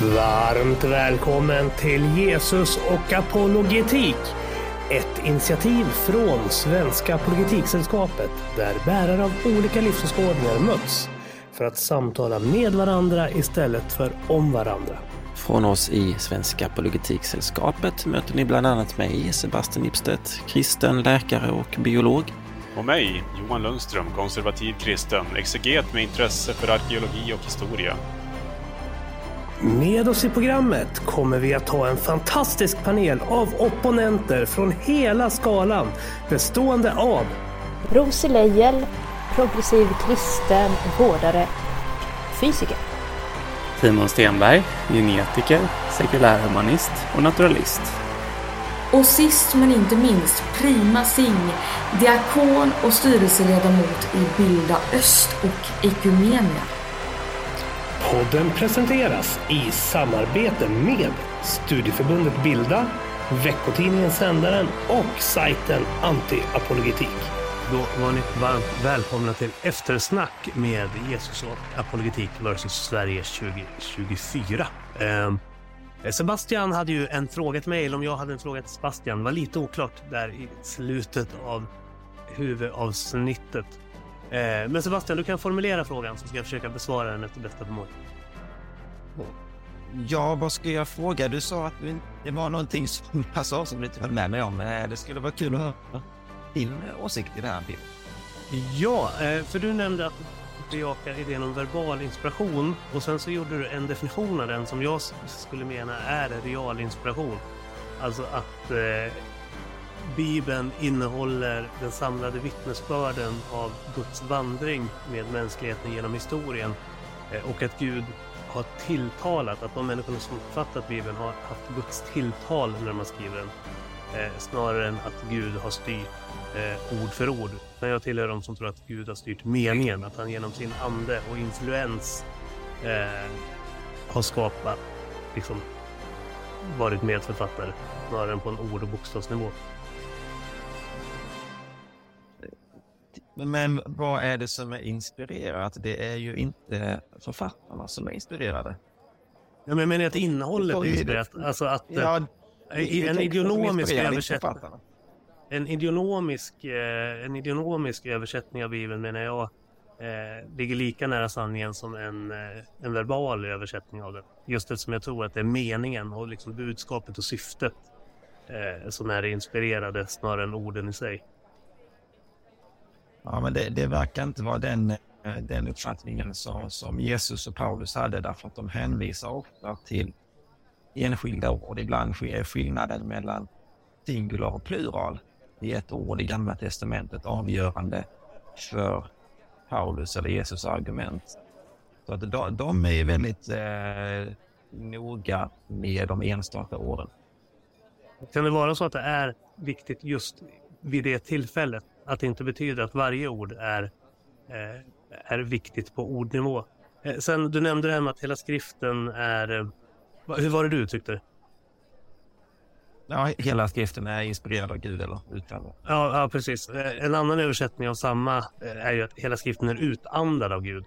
Varmt välkommen till Jesus och apologetik. Ett initiativ från Svenska Apologetiksällskapet där bärare av olika livsåskådningar möts för att samtala med varandra istället för om varandra. Från oss i Svenska Apologetiksällskapet möter ni bland annat mig, Sebastian Ipstedt, kristen, läkare och biolog. Och mig, Johan Lundström, konservativ kristen, exeget med intresse för arkeologi och historia. Med oss i programmet kommer vi att ha en fantastisk panel av opponenter från hela skalan bestående av Rosie Leijel, progressiv kristen, vårdare, fysiker. Simon Stenberg, genetiker, sekulärhumanist och naturalist. Och sist men inte minst Prima Sing, diakon och styrelseledamot i Bilda Öst och Ekumenia. Podden presenteras i samarbete med Studieförbundet Bilda, veckotidningen Sändaren och sajten Antiapologetik. Då var ni varmt välkomna till eftersnack med Jesus och apologetik vs. Sverige 2024. Eh, Sebastian hade ju en fråga till mig, eller om jag hade en fråga till Sebastian. Det var lite oklart där i slutet av huvudavsnittet. Eh, men Sebastian, du kan formulera frågan så ska jag försöka besvara den efter bästa förmåga. Ja, vad ska jag fråga? Du sa att det var någonting som passade som du inte höll med mig om. Eh, det skulle vara kul att höra din åsikt i det här. Bill. Ja, eh, för du nämnde att du bejakar idén om verbal inspiration och sen så gjorde du en definition av den som jag skulle mena är real inspiration. Alltså att eh, Bibeln innehåller den samlade vittnesbörden av Guds vandring med mänskligheten genom historien eh, och att Gud har tilltalat, att de människorna som uppfattat Bibeln har haft Guds tilltal när man skriver den. Eh, snarare än att Gud har styrt eh, ord för ord. Men jag tillhör de som tror att Gud har styrt meningen, att han genom sin ande och influens har skapat, liksom, varit medförfattare snarare än på en ord och bokstavsnivå. Men vad är det som är inspirerat? Det är ju inte författarna som är inspirerade. Ja, men jag menar att innehållet är inspirerat. Alltså att Ja, i en inte översättning. En ideologisk, eh, en ideologisk översättning av Bibeln menar jag eh, ligger lika nära sanningen som en, eh, en verbal översättning av den. Just eftersom jag tror att det är meningen och liksom budskapet och syftet eh, som är det inspirerade snarare än orden i sig. Ja, men det, det verkar inte vara den, eh, den uppfattningen som, som Jesus och Paulus hade därför att de hänvisar ofta till enskilda ord. Ibland sker skillnaden mellan singular och plural i ett ord i Gamla Testamentet avgörande för Paulus eller Jesus argument. Så att de, de är väldigt eh, noga med de enstaka orden. Kan det vara så att det är viktigt just vid det tillfället? Att det inte betyder att varje ord är, eh, är viktigt på ordnivå. Eh, sen, du nämnde det här med att hela skriften är... Eh, hur var det du tyckte? Ja, hela skriften är inspirerad av Gud eller utan. Ja, ja, precis. En annan översättning av samma är ju att hela skriften är utandad av Gud.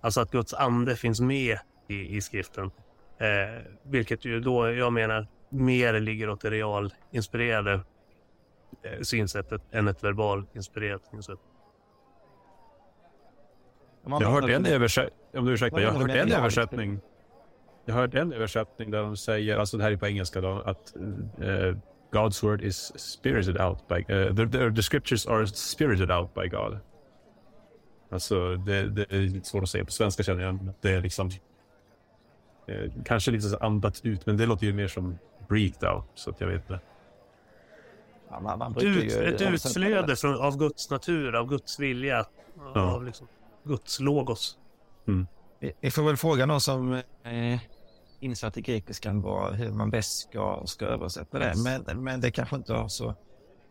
Alltså att Guds ande finns med i, i skriften. Eh, vilket ju då, jag menar, mer ligger åt det realinspirerade synsättet än ett verbalinspirerat synsätt. Jag har hört en översättning, om du ursäktar, jag har hört en översättning. Jag har hört en översättning där de säger, alltså det här är på engelska då, att eh, God's word is spirited out by, eh, the, the, the scriptures are spirited out by God. Alltså det, det är lite svårt att säga på svenska känner jag. Det är liksom eh, kanske lite så andat ut, men det låter ju mer som breathed out, så att jag vet inte. Ja, man, man ut, ju ett utflöde det. från, av Guds natur, av Guds vilja, av liksom Guds logos. Vi- Vi får väl fråga någon som eh, insatt i grekiskan vad, hur man bäst ska, ska översätta det. Men, men det kanske inte har så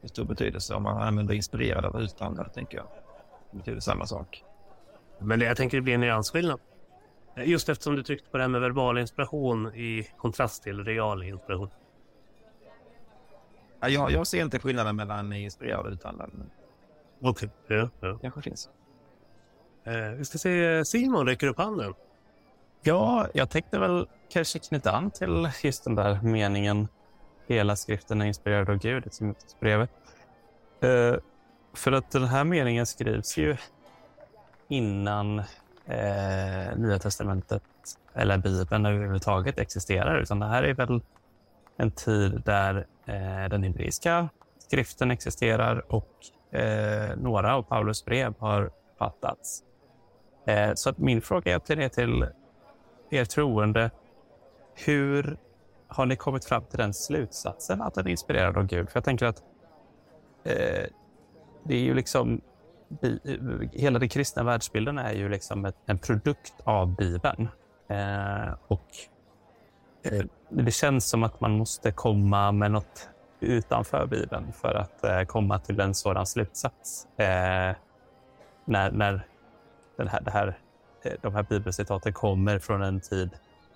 stor betydelse om man använder inspirerad eller utandad, tänker jag. Det betyder samma sak. Men det, jag tänker det blir en nyansskillnad. Just eftersom du tryckte på det här med verbal inspiration i kontrast till real inspiration. Ja, jag, jag ser inte skillnaden mellan inspirerad och utandad. Okej. Ja, ja. det kanske finns. Eh, vi ska se, Simon räcker upp handen. Ja, jag tänkte väl kanske knyta an till just den där meningen. Hela skriften är inspirerad av Gud, i Timoteusbrevet. Uh, för att den här meningen skrivs ju innan eh, Nya Testamentet eller Bibeln överhuvudtaget existerar. Utan det här är väl en tid där eh, den hebreiska skriften existerar och eh, några av Paulus brev har fattats. Eh, så att min fråga är till er, till er troende. Hur har ni kommit fram till den slutsatsen att den är inspirerad av Gud? För jag tänker att eh, det är ju liksom hela den kristna världsbilden är ju liksom ett, en produkt av Bibeln. Eh, och eh, det känns som att man måste komma med något utanför Bibeln för att eh, komma till en sådan slutsats. Eh, när när den här, det här, eh, de här bibelcitaten kommer från en tid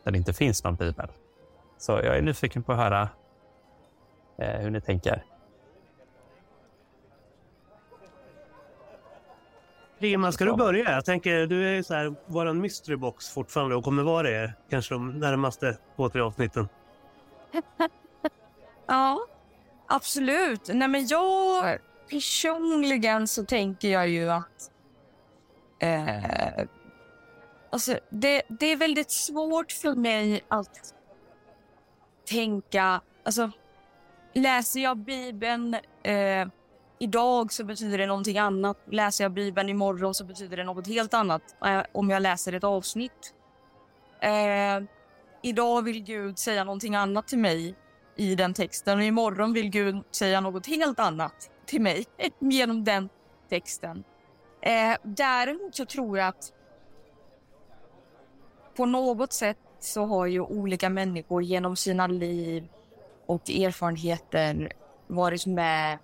där det inte finns någon bibel. Så jag är nyfiken på att höra eh, hur ni tänker. Prima, ska du börja? Jag tänker, du är så här, våran mystery box fortfarande och kommer vara det kanske de närmaste två, tre avsnitten. ja, absolut. Nej, men jag personligen så tänker jag ju att eh, alltså det, det är väldigt svårt för mig att tänka, alltså läser jag Bibeln eh, idag så betyder det någonting annat. Läser jag Bibeln imorgon så betyder det något helt annat eh, om jag läser ett avsnitt. Eh, idag vill Gud säga någonting annat till mig i den texten och imorgon vill Gud säga något helt annat till mig genom den texten. Eh, däremot så tror jag att på något sätt så har ju olika människor genom sina liv och erfarenheter varit med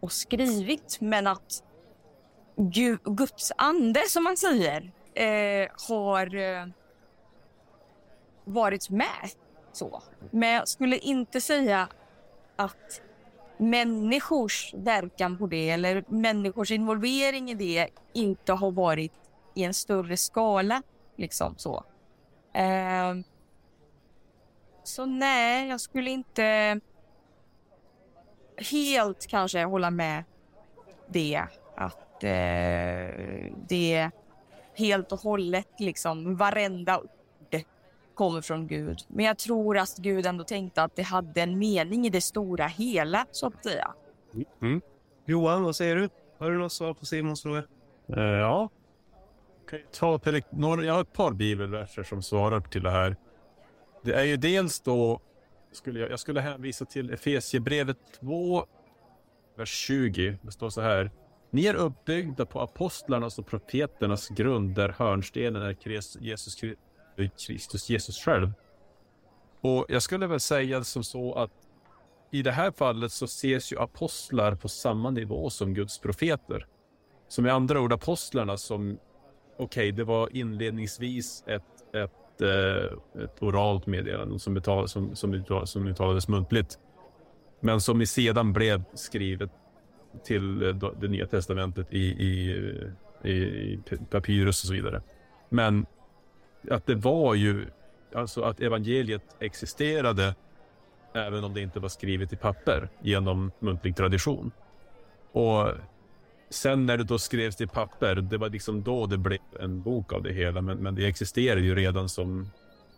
och skrivit, men att Guds ande, som man säger, eh, har eh, varit med. Så. Men jag skulle inte säga att människors verkan på det eller människors involvering i det inte har varit i en större skala. Liksom så. Eh, så nej, jag skulle inte helt kanske hålla med det. Att eh, det helt och hållet, liksom varenda ord kommer från Gud. Men jag tror att Gud ändå tänkte att det hade en mening i det stora hela, så att säga. Mm. Johan, vad säger du? Har du något svar på Simons fråga? Uh, ja. Ta några, jag har ett par bibelverser som svarar till det här. Det är ju dels då skulle jag, jag skulle hänvisa till Efesiebrevet 2, vers 20. Det står så här. Ni är uppbyggda på apostlarnas och profeternas grund där hörnstenen är Jesus Kristus, Jesus själv. Och jag skulle väl säga som så att i det här fallet så ses ju apostlar på samma nivå som Guds profeter. Som med andra ord apostlarna som, okej, okay, det var inledningsvis ett, ett Eh, ett oralt meddelande som, betal, som, som, uttal, som uttalades muntligt. Men som sedan blev skrivet till eh, det nya testamentet i, i, i, i papyrus och så vidare. Men att det var ju, alltså att evangeliet existerade även om det inte var skrivet i papper genom muntlig tradition. Och Sen när det då skrevs i papper, det var liksom då det blev en bok av det hela. Men, men det existerade ju redan som,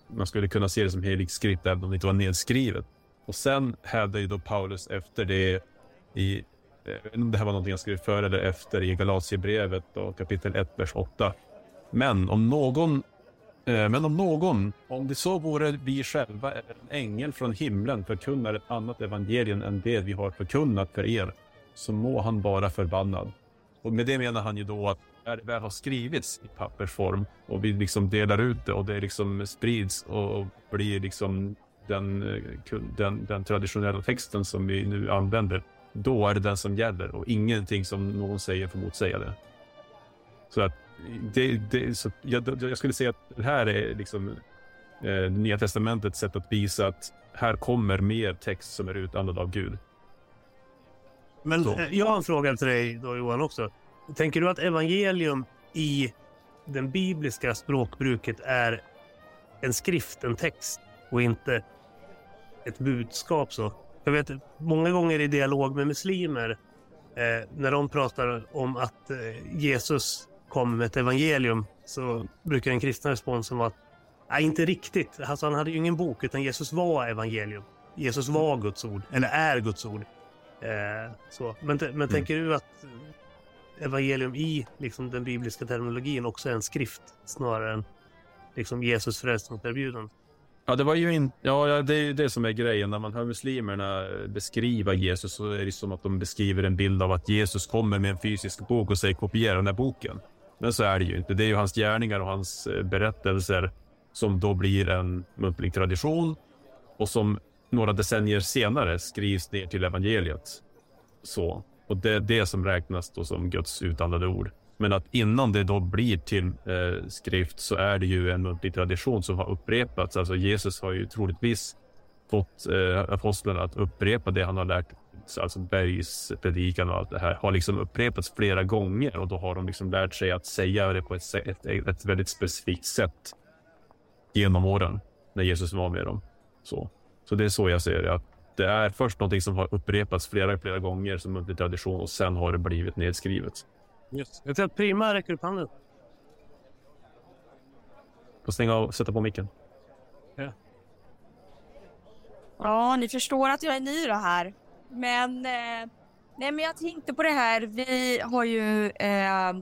man skulle kunna se det som helig skrift även om det inte var nedskrivet. Och sen hävdade ju då Paulus efter det i, jag vet inte om det här var någonting han skrev före eller efter i Galatiebrevet och kapitel 1, vers 8. Men om någon eh, men om någon, om det så vore vi själva eller en ängel från himlen förkunnar ett annat evangelium än det vi har förkunnat för er, så må han vara förbannad. Och med det menar han ju då att när det väl har skrivits i pappersform och vi liksom delar ut det och det liksom sprids och blir liksom den, eh, den, den traditionella texten som vi nu använder, då är det den som gäller och ingenting som någon säger får motsäga det. Så att det, det, så jag, jag skulle säga att det här är liksom eh, Nya Testamentets sätt att visa att här kommer mer text som är utandad av Gud. Men så. Eh, jag har en fråga till dig då Johan också. Tänker du att evangelium i den bibliska språkbruket är en skrift, en text och inte ett budskap. så. Jag vet många gånger i dialog med muslimer eh, när de pratar om att eh, Jesus kom med ett evangelium så brukar den kristna responsen vara att nej, inte riktigt. Alltså, han hade ju ingen bok utan Jesus var evangelium. Jesus var Guds ord, eller är Guds ord. Eh, så. Men, men mm. tänker du att evangelium i liksom, den bibliska terminologin också är en skrift snarare än liksom, Jesus frälsningserbjudande? Ja, det var ju inte... Ja, det är ju det som är grejen. När man hör muslimerna beskriva Jesus så är det som att de beskriver en bild av att Jesus kommer med en fysisk bok och säger kopiera den här boken. Men så är det ju inte. Det är ju hans gärningar och hans eh, berättelser som då blir en muntlig tradition och som några decennier senare skrivs ner till evangeliet. Så. Och det är det som räknas då som Guds utandade ord. Men att innan det då blir till eh, skrift så är det ju en muntlig tradition som har upprepats. Alltså Jesus har ju troligtvis fått eh, apostlarna att upprepa det han har lärt. Alltså bergspredikan och allt det här har liksom upprepats flera gånger och då har de liksom lärt sig att säga det på ett, ett, ett väldigt specifikt sätt genom åren när Jesus var med dem. Så, så det är så jag ser det. Att det är först någonting som har upprepats flera, flera gånger som muntlig tradition och sen har det blivit nedskrivet. Just. Jag tror att Prima räcker upp handen. Får stänga av och sätta på micken. Ja. Ja, ni förstår att jag är ny då här. Men, eh, nej, men jag tänkte på det här. Vi har ju eh,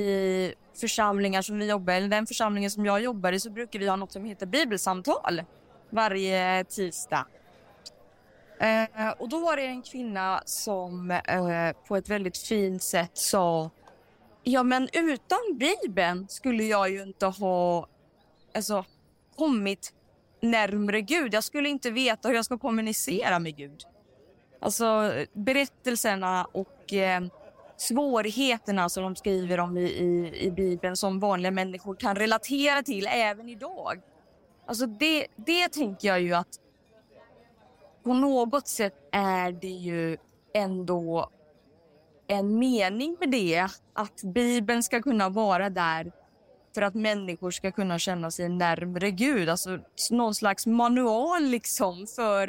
i församlingar som vi jobbar eller den församlingen som jag jobbar i så brukar vi ha något som heter bibelsamtal varje tisdag. Eh, och då var det en kvinna som eh, på ett väldigt fint sätt sa Ja men utan Bibeln skulle jag ju inte ha alltså, kommit närmre Gud. Jag skulle inte veta hur jag ska kommunicera med Gud. Alltså berättelserna och eh, svårigheterna som de skriver om i, i, i Bibeln som vanliga människor kan relatera till även idag. Alltså det, det tänker jag ju att på något sätt är det ju ändå en mening med det. Att Bibeln ska kunna vara där för att människor ska kunna känna sig närmre Gud. Alltså någon slags manual liksom för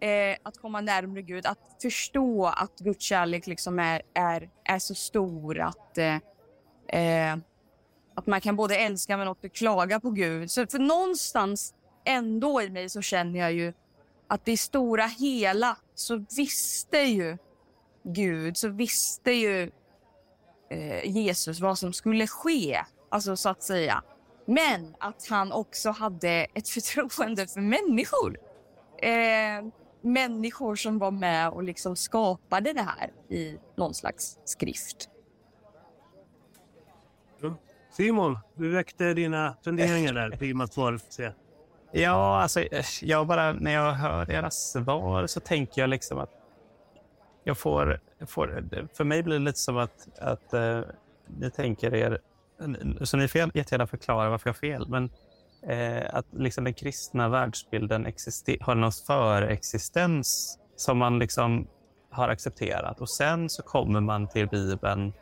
eh, att komma närmre Gud. Att förstå att Guds kärlek liksom är, är, är så stor att, eh, eh att man kan både älska men också klaga på Gud. Så för någonstans ändå i mig så känner jag ju att i stora hela så visste ju Gud, så visste ju eh, Jesus vad som skulle ske, alltså så att säga. Men att han också hade ett förtroende för människor. Eh, människor som var med och liksom skapade det här i någon slags skrift. Simon, du väckte dina funderingar där på svar. Ja, alltså, jag bara, när jag hör era svar så tänker jag liksom att jag får, får för mig blir det lite som att, att eh, ni tänker er, så ni får jättegärna förklara varför jag har fel, men eh, att liksom den kristna världsbilden har någon förexistens som man liksom har accepterat och sen så kommer man till Bibeln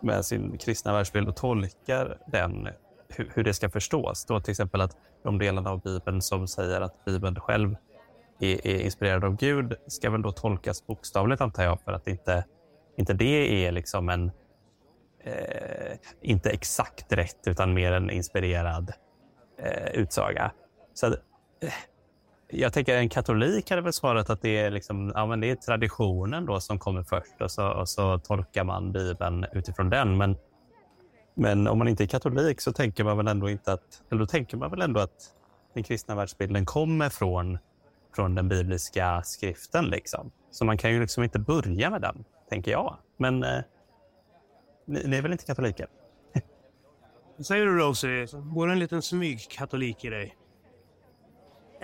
med sin kristna världsbild och tolkar den hur, hur det ska förstås. Då till exempel att de delarna av Bibeln som säger att Bibeln själv är, är inspirerad av Gud ska väl då tolkas bokstavligt antar jag för att inte, inte det är liksom en eh, inte exakt rätt utan mer en inspirerad eh, utsaga. Så att, eh, jag tänker en katolik hade väl svarat att det är, liksom, ja, men det är traditionen då som kommer först och så, och så tolkar man Bibeln utifrån den. Men men om man inte är katolik så tänker man väl ändå inte att, eller då tänker man väl ändå att den kristna världsbilden kommer från, från den bibliska skriften. Liksom. Så man kan ju liksom inte börja med den, tänker jag. Men eh, ni, ni är väl inte katoliker? Vad säger du Rosie? Går en liten smygkatolik i dig?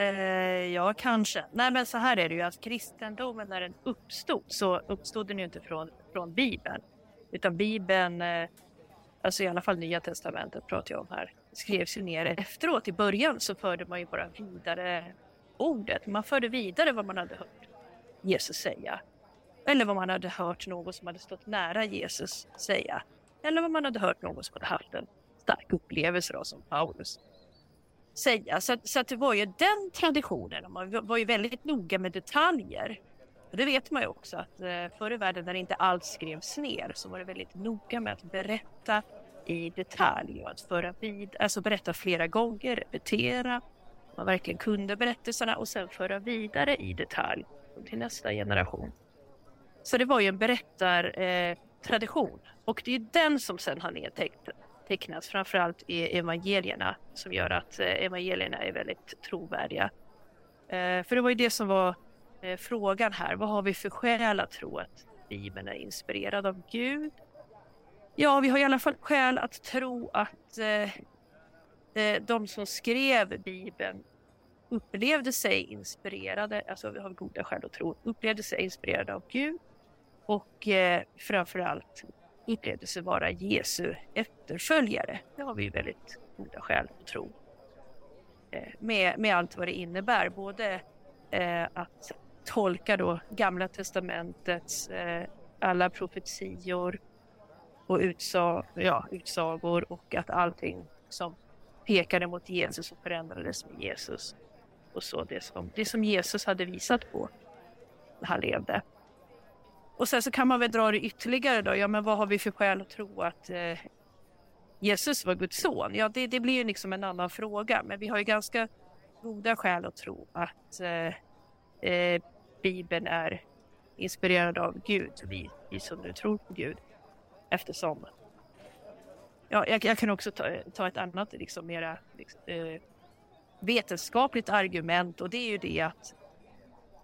Eh, ja, kanske. Nej, men så här är det ju att kristendomen när den uppstod så uppstod den ju inte från, från Bibeln. Utan Bibeln eh, alltså i alla fall Nya Testamentet pratar jag om här, skrevs ju ner efteråt. I början så förde man ju bara vidare ordet. Man förde vidare vad man hade hört Jesus säga. Eller vad man hade hört någon som hade stått nära Jesus säga. Eller vad man hade hört någon som hade haft en stark upplevelse då, som Paulus säga. Så, så att det var ju den traditionen. och Man var ju väldigt noga med detaljer. Och det vet man ju också att eh, förr i världen när inte allt skrevs ner så var det väldigt noga med att berätta i detalj och att föra vid, alltså berätta flera gånger, repetera. Man verkligen kunde berättelserna och sen föra vidare i detalj till nästa generation. Så det var ju en berättartradition eh, och det är den som sen har nedtecknats, framförallt i evangelierna som gör att eh, evangelierna är väldigt trovärdiga. Eh, för det var ju det som var eh, frågan här. Vad har vi för skäl att tro att Bibeln är inspirerad av Gud? Ja, vi har i alla fall skäl att tro att de som skrev Bibeln upplevde sig inspirerade, alltså vi har goda skäl att tro, upplevde sig inspirerade av Gud och eh, framförallt upplevde sig vara Jesu efterföljare. Det har vi väldigt goda skäl att tro. Eh, med, med allt vad det innebär, både eh, att tolka då Gamla Testamentets eh, alla profetior och utsa ja, utsagor och att allting som pekade mot Jesus och förändrades med Jesus. Och så det som, det som Jesus hade visat på när han levde. Och sen så kan man väl dra det ytterligare då. Ja, men vad har vi för skäl att tro att eh, Jesus var Guds son? Ja, det, det blir ju liksom en annan fråga. Men vi har ju ganska goda skäl att tro att eh, eh, Bibeln är inspirerad av Gud, vi, vi som nu tror på Gud. Eftersom... Ja, jag, jag kan också ta, ta ett annat liksom, mera liksom, eh, vetenskapligt argument och det är ju det att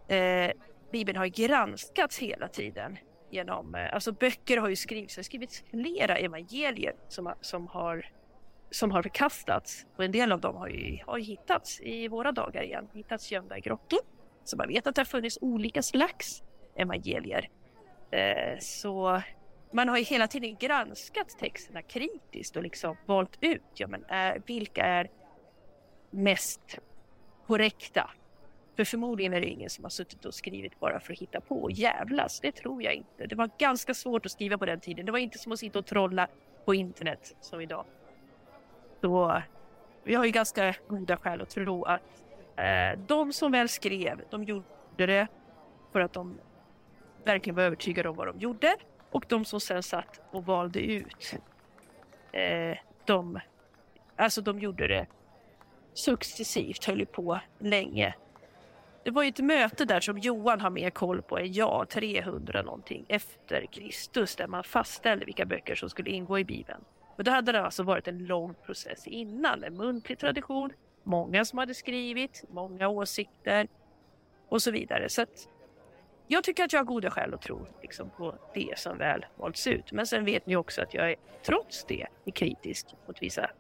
eh, Bibeln har granskats hela tiden genom, eh, alltså böcker har ju skrivits, det har skrivits flera evangelier som, som har som har förkastats och en del av dem har ju, har ju hittats i våra dagar igen, hittats gömda i grottor. Så man vet att det har funnits olika slags evangelier. Eh, så man har ju hela tiden granskat texterna kritiskt och liksom valt ut, ja men är, vilka är mest korrekta? För förmodligen är det ingen som har suttit och skrivit bara för att hitta på och jävlas. Det tror jag inte. Det var ganska svårt att skriva på den tiden. Det var inte som att sitta och trolla på internet som idag. Så vi har ju ganska goda skäl att tro att eh, de som väl skrev, de gjorde det för att de verkligen var övertygade om vad de gjorde. Och de som sen satt och valde ut, eh, de, alltså de gjorde det successivt, höll på länge. Det var ju ett möte där som Johan har mer koll på än jag, 300 någonting efter Kristus, där man fastställde vilka böcker som skulle ingå i Bibeln. Och då hade det alltså varit en lång process innan, en muntlig tradition, många som hade skrivit, många åsikter och så vidare. Så att jag tycker att jag har goda skäl att tro liksom, på det som väl valts ut. Men sen vet ni också att jag är, trots det är kritisk mot vissa,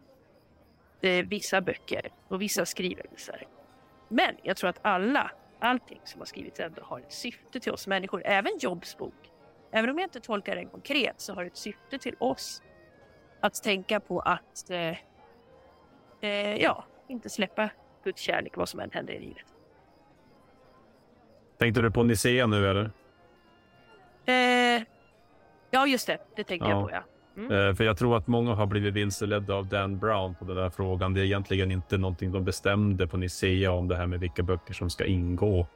eh, vissa böcker och vissa skrivelser. Men jag tror att alla, allting som har skrivits ändå har ett syfte till oss människor. Även Jobs bok. Även om jag inte tolkar den konkret så har det ett syfte till oss att tänka på att eh, eh, ja, inte släppa Guds kärlek vad som än händer i livet. Tänkte du på Nicea nu eller? Eh, ja, just det. Det tänkte ja. jag på, ja. Mm. Eh, för jag tror att många har blivit vilseledda av Dan Brown på den där frågan. Det är egentligen inte någonting de bestämde på Nicea om det här med vilka böcker som ska ingå.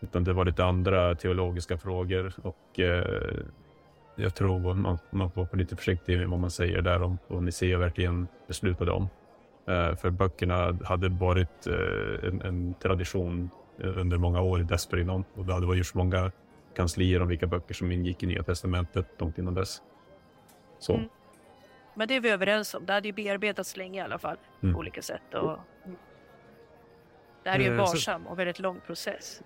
Utan det var lite andra teologiska frågor och eh, jag tror man, man får vara lite försiktig med vad man säger där om vad Nicea verkligen beslutade om. Eh, för böckerna hade varit eh, en, en tradition under många år dessförinnan. Och det hade gjorts många kanslier om vilka böcker som ingick i Nya Testamentet långt innan dess. Så. Mm. Men det är vi överens om. Det hade ju bearbetats länge i alla fall mm. på olika sätt. Och... Det här är ju en eh, varsam och väldigt lång process.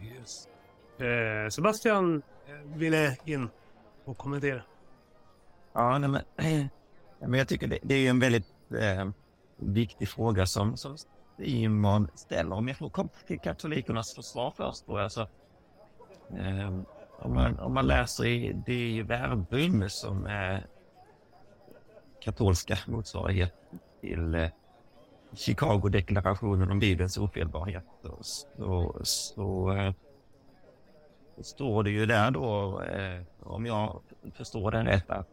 Yes. Eh, Sebastian eh, ville in och kommentera. Ja, nej, men, eh, men jag tycker det, det är en väldigt eh, viktig fråga som, som Simon ställer. Om jag får komma till katolikernas försvar först då. Alltså, eh, om, man, om man läser i det verbum som är katolska motsvarighet till eh, Chicago-deklarationen om Bibelns ofelbarhet. Så, eh, så står det ju där då, eh, om jag förstår den rätt, att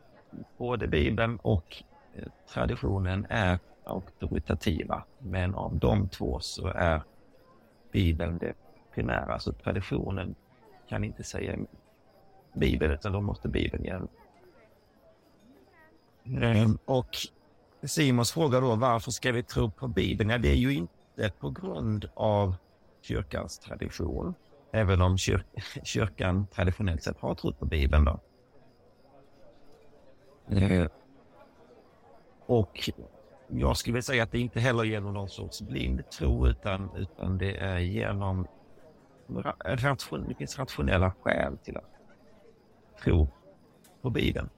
både Bibeln och traditionen är auktoritativa. Men av de två så är Bibeln det primära. så traditionen kan inte säga Bibeln, utan då måste Bibeln gälla. Mm. Ehm, och Simons fråga då, varför ska vi tro på Bibeln? Ja, det är ju inte på grund av kyrkans tradition, även om kyr kyrkan traditionellt sett har trott på Bibeln. Då. Mm. och jag skulle vilja säga att det inte heller genom någon sorts blind tro, utan, utan det är genom ration, det finns rationella skäl till att tro på Bibeln.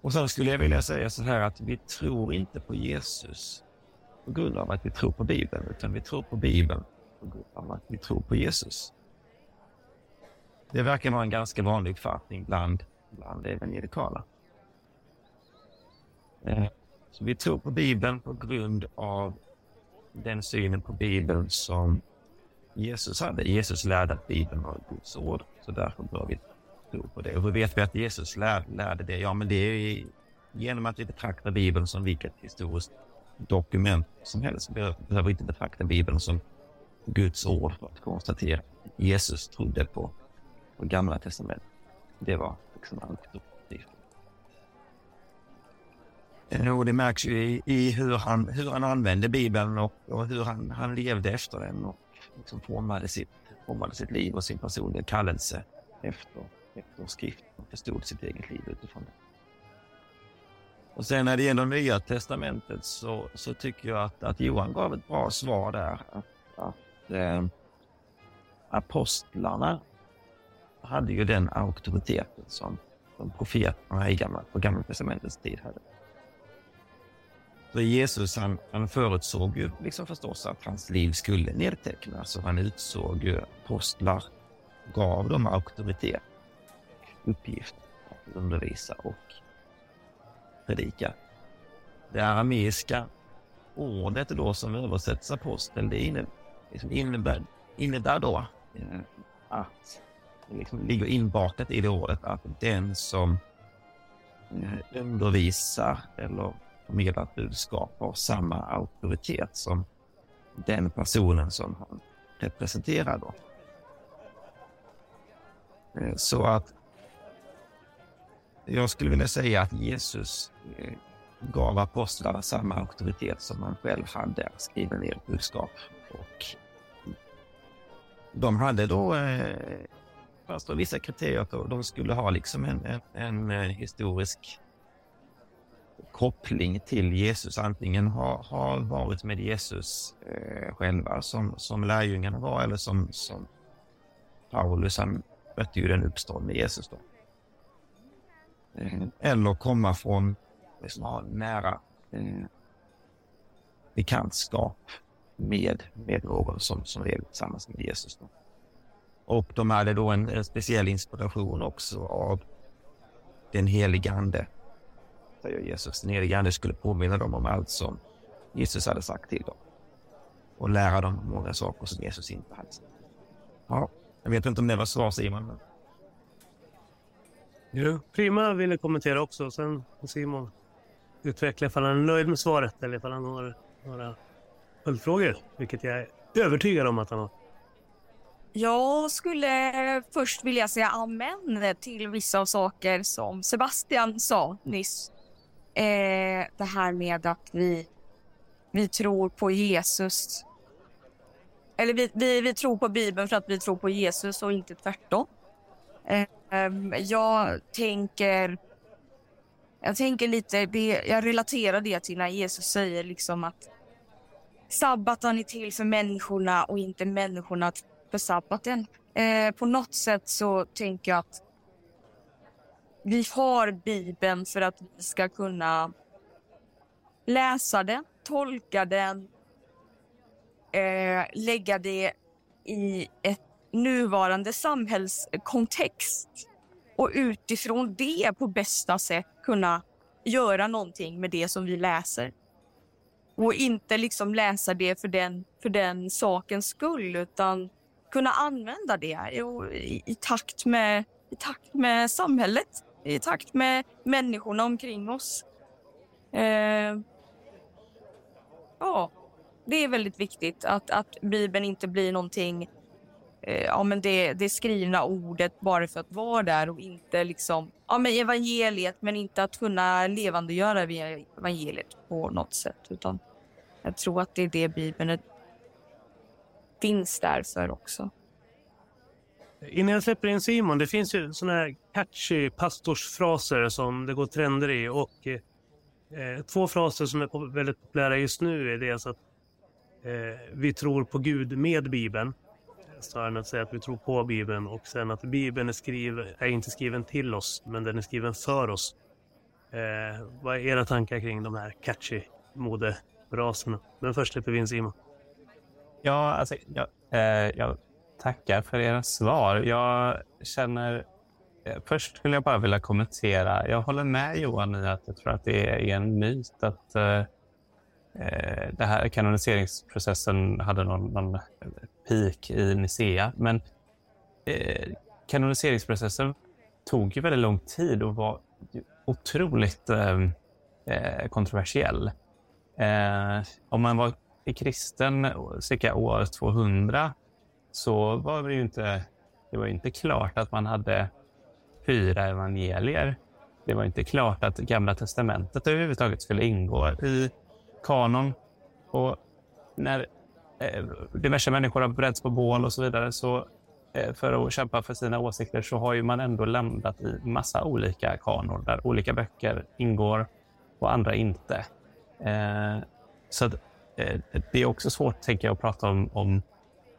Och sen skulle jag vilja säga så här att vi tror inte på Jesus på grund av att vi tror på Bibeln, utan vi tror på Bibeln på grund av att vi tror på Jesus. Det verkar vara en ganska vanlig uppfattning bland, bland evangelikala. Eh, så vi tror på Bibeln på grund av den synen på Bibeln som Jesus hade. Jesus lärde att Bibeln var Guds ord, så därför bör vi tro på det. Och hur vet vi att Jesus lär, lärde det? Ja, men det är genom att vi betraktar Bibeln som vilket historiskt dokument som helst. Vi behöver inte betrakta Bibeln som Guds ord för att konstatera att Jesus trodde på, på Gamla testamentet. Det var liksom allt. Och det märks ju i, i, hur, han, hur han använde Bibeln och, och hur han, han levde efter den och liksom formade, sitt, formade sitt liv och sin personliga kallelse efter, efter skrift och förstod sitt eget liv utifrån det. Och sen när det gäller Nya Testamentet så, så tycker jag att, att Johan gav ett bra svar där. Att, att eh, apostlarna hade ju den auktoriteten som, som profeterna i gamla, på Gamla Testamentets tid hade. Så Jesus han, han förutsåg ju liksom förstås att hans liv skulle nedtecknas och han utsåg ju apostlar, gav dem auktoritet, uppgift att undervisa och predika. Det arameiska ordet då som översätts apostel, det innebär, liksom innebär, innebär då eh, att det liksom ligger inbakat i det ordet att den som eh, undervisar eller förmedlat budskap har samma auktoritet som den personen som han representerar. Då. Eh, så att jag skulle vilja säga att Jesus eh, gav apostlarna samma auktoritet som han själv hade att skriva ner budskap. Och de hade då, eh, fast då vissa kriterier, att de skulle ha liksom en, en, en historisk koppling till Jesus. Antingen har, har varit med Jesus eh, själva som, som lärjungarna var eller som, som Paulus, han mötte ju den uppståndne Jesus då. Eh, eller komma från liksom, nära eh, bekantskap med, med någon som, som lever tillsammans med Jesus. Då. Och de hade då en, en speciell inspiration också av den helige Ande, säger Jesus. Den helige Ande skulle påminna dem om allt som Jesus hade sagt till dem och lära dem många saker som Jesus inte hade sagt. Ja, jag vet inte om det var svar Simon. Men... Jo, Prima ville kommentera också. Sen Simon utveckla ifall han är nöjd med svaret eller ifall han har några följdfrågor. Vilket jag är övertygad om att han har. Jag skulle först vilja säga amen till vissa av saker som Sebastian sa nyss. Eh, det här med att vi, vi tror på Jesus. Eller vi, vi, vi tror på Bibeln för att vi tror på Jesus och inte tvärtom. Eh, jag tänker... Jag tänker lite, det, jag relaterar det till när Jesus säger liksom att sabbaten är till för människorna och inte människorna för sabbaten. Eh, på något sätt så tänker jag att vi har Bibeln för att vi ska kunna läsa den, tolka den, eh, lägga det i ett nuvarande samhällskontext och utifrån det på bästa sätt kunna göra någonting med det som vi läser. Och inte liksom läsa det för den, för den sakens skull utan kunna använda det i, i, takt med, i takt med samhället, i takt med människorna omkring oss. Eh, ja, det är väldigt viktigt att, att Bibeln inte blir någonting eh, ja, men det, det skrivna ordet bara för att vara där och inte liksom, ja men evangeliet men inte att kunna levandegöra evangeliet på något sätt utan jag tror att det är det Bibeln är, finns där för också. Innan jag släpper in Simon, det finns ju såna här catchy pastorsfraser som det går trender i och eh, eh två fraser som är väldigt populära just nu är dels att eh, vi tror på Gud med Bibeln snarare än att säga att vi tror på Bibeln och sen att Bibeln är, skriven, är inte skriven till oss, men den är skriven för oss. Eh, vad är era tankar kring de här catchy modefraserna? Men först släpper vi in Simon. Ja, alltså, ja, eh, ja tackar för era svar. Jag känner... Eh, först skulle jag bara vilja kommentera. Jag håller med Johan i att jag tror att det är en myt att eh, eh det här kanoniseringsprocessen hade någon, någon peak i Nicea. Men eh, kanoniseringsprocessen tog ju väldigt lång tid och var otroligt eh, eh kontroversiell. Eh, om man var kristen cirka år 200 så var det ju inte, det var inte klart att man hade fyra evangelier. Det var inte klart att Gamla testamentet överhuvudtaget skulle ingå i kanon. Och när eh, diverse människor har bränts på bål och så vidare så eh, för att kämpa för sina åsikter så har ju man ändå landat i massa olika kanor där olika böcker ingår och andra inte. Eh, så att, eh, det är också svårt tänker jag, att prata om, om,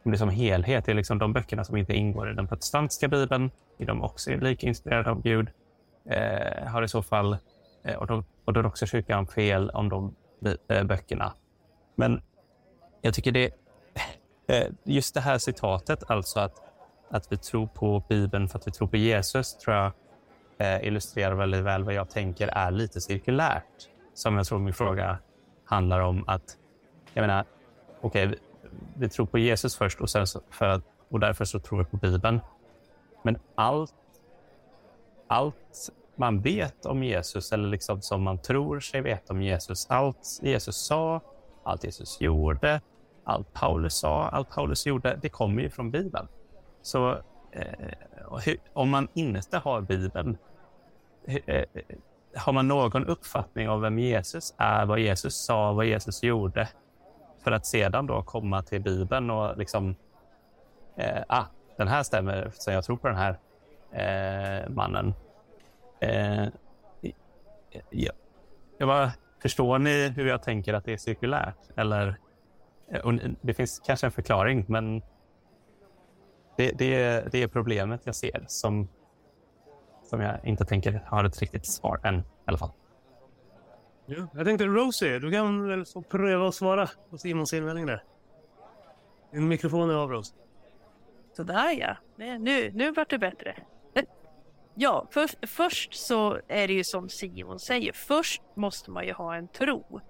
om det som liksom helhet. Det är liksom de böckerna som inte ingår i den protestantiska bibeln. Är de också lika inspirerade av Gud? Eh, har i så fall, eh, och, då, och då är också kyrkan fel om de Eh, böckerna. Men jag tycker det... Eh, just det här citatet, alltså att, att vi tror på Bibeln för att vi tror på Jesus, tror jag eh, illustrerar väldigt väl vad jag tänker är lite cirkulärt. Som jag tror min fråga handlar om att, jag menar, okej, okay, vi, tror på Jesus först och, sen så, för, och därför så tror vi på Bibeln. Men allt, allt man vet om Jesus eller liksom som man tror sig veta om Jesus. Allt Jesus sa, allt Jesus gjorde, allt Paulus sa, allt Paulus gjorde, det kommer ju från Bibeln. Så eh, om man inte har Bibeln, eh, har man någon uppfattning om vem Jesus är, vad Jesus sa, vad Jesus gjorde, för att sedan då komma till Bibeln och liksom, eh, ah, den här stämmer, så jag tror på den här eh, mannen. Eh, ja. Jag bara, förstår ni hur jag tänker att det är cirkulärt? Eller, eh, det finns kanske en förklaring, men det, det, det är problemet jag ser som, som jag inte tänker har ett riktigt svar än i alla fall. Ja, jag tänkte Rosie, du kan väl få pröva att svara på Simons invändning där. Din mikrofon är av, Rosie. Sådär ja. Nu, nu vart det bättre. Ja, för, först så är det ju som Simon säger. Först måste man ju ha en tro.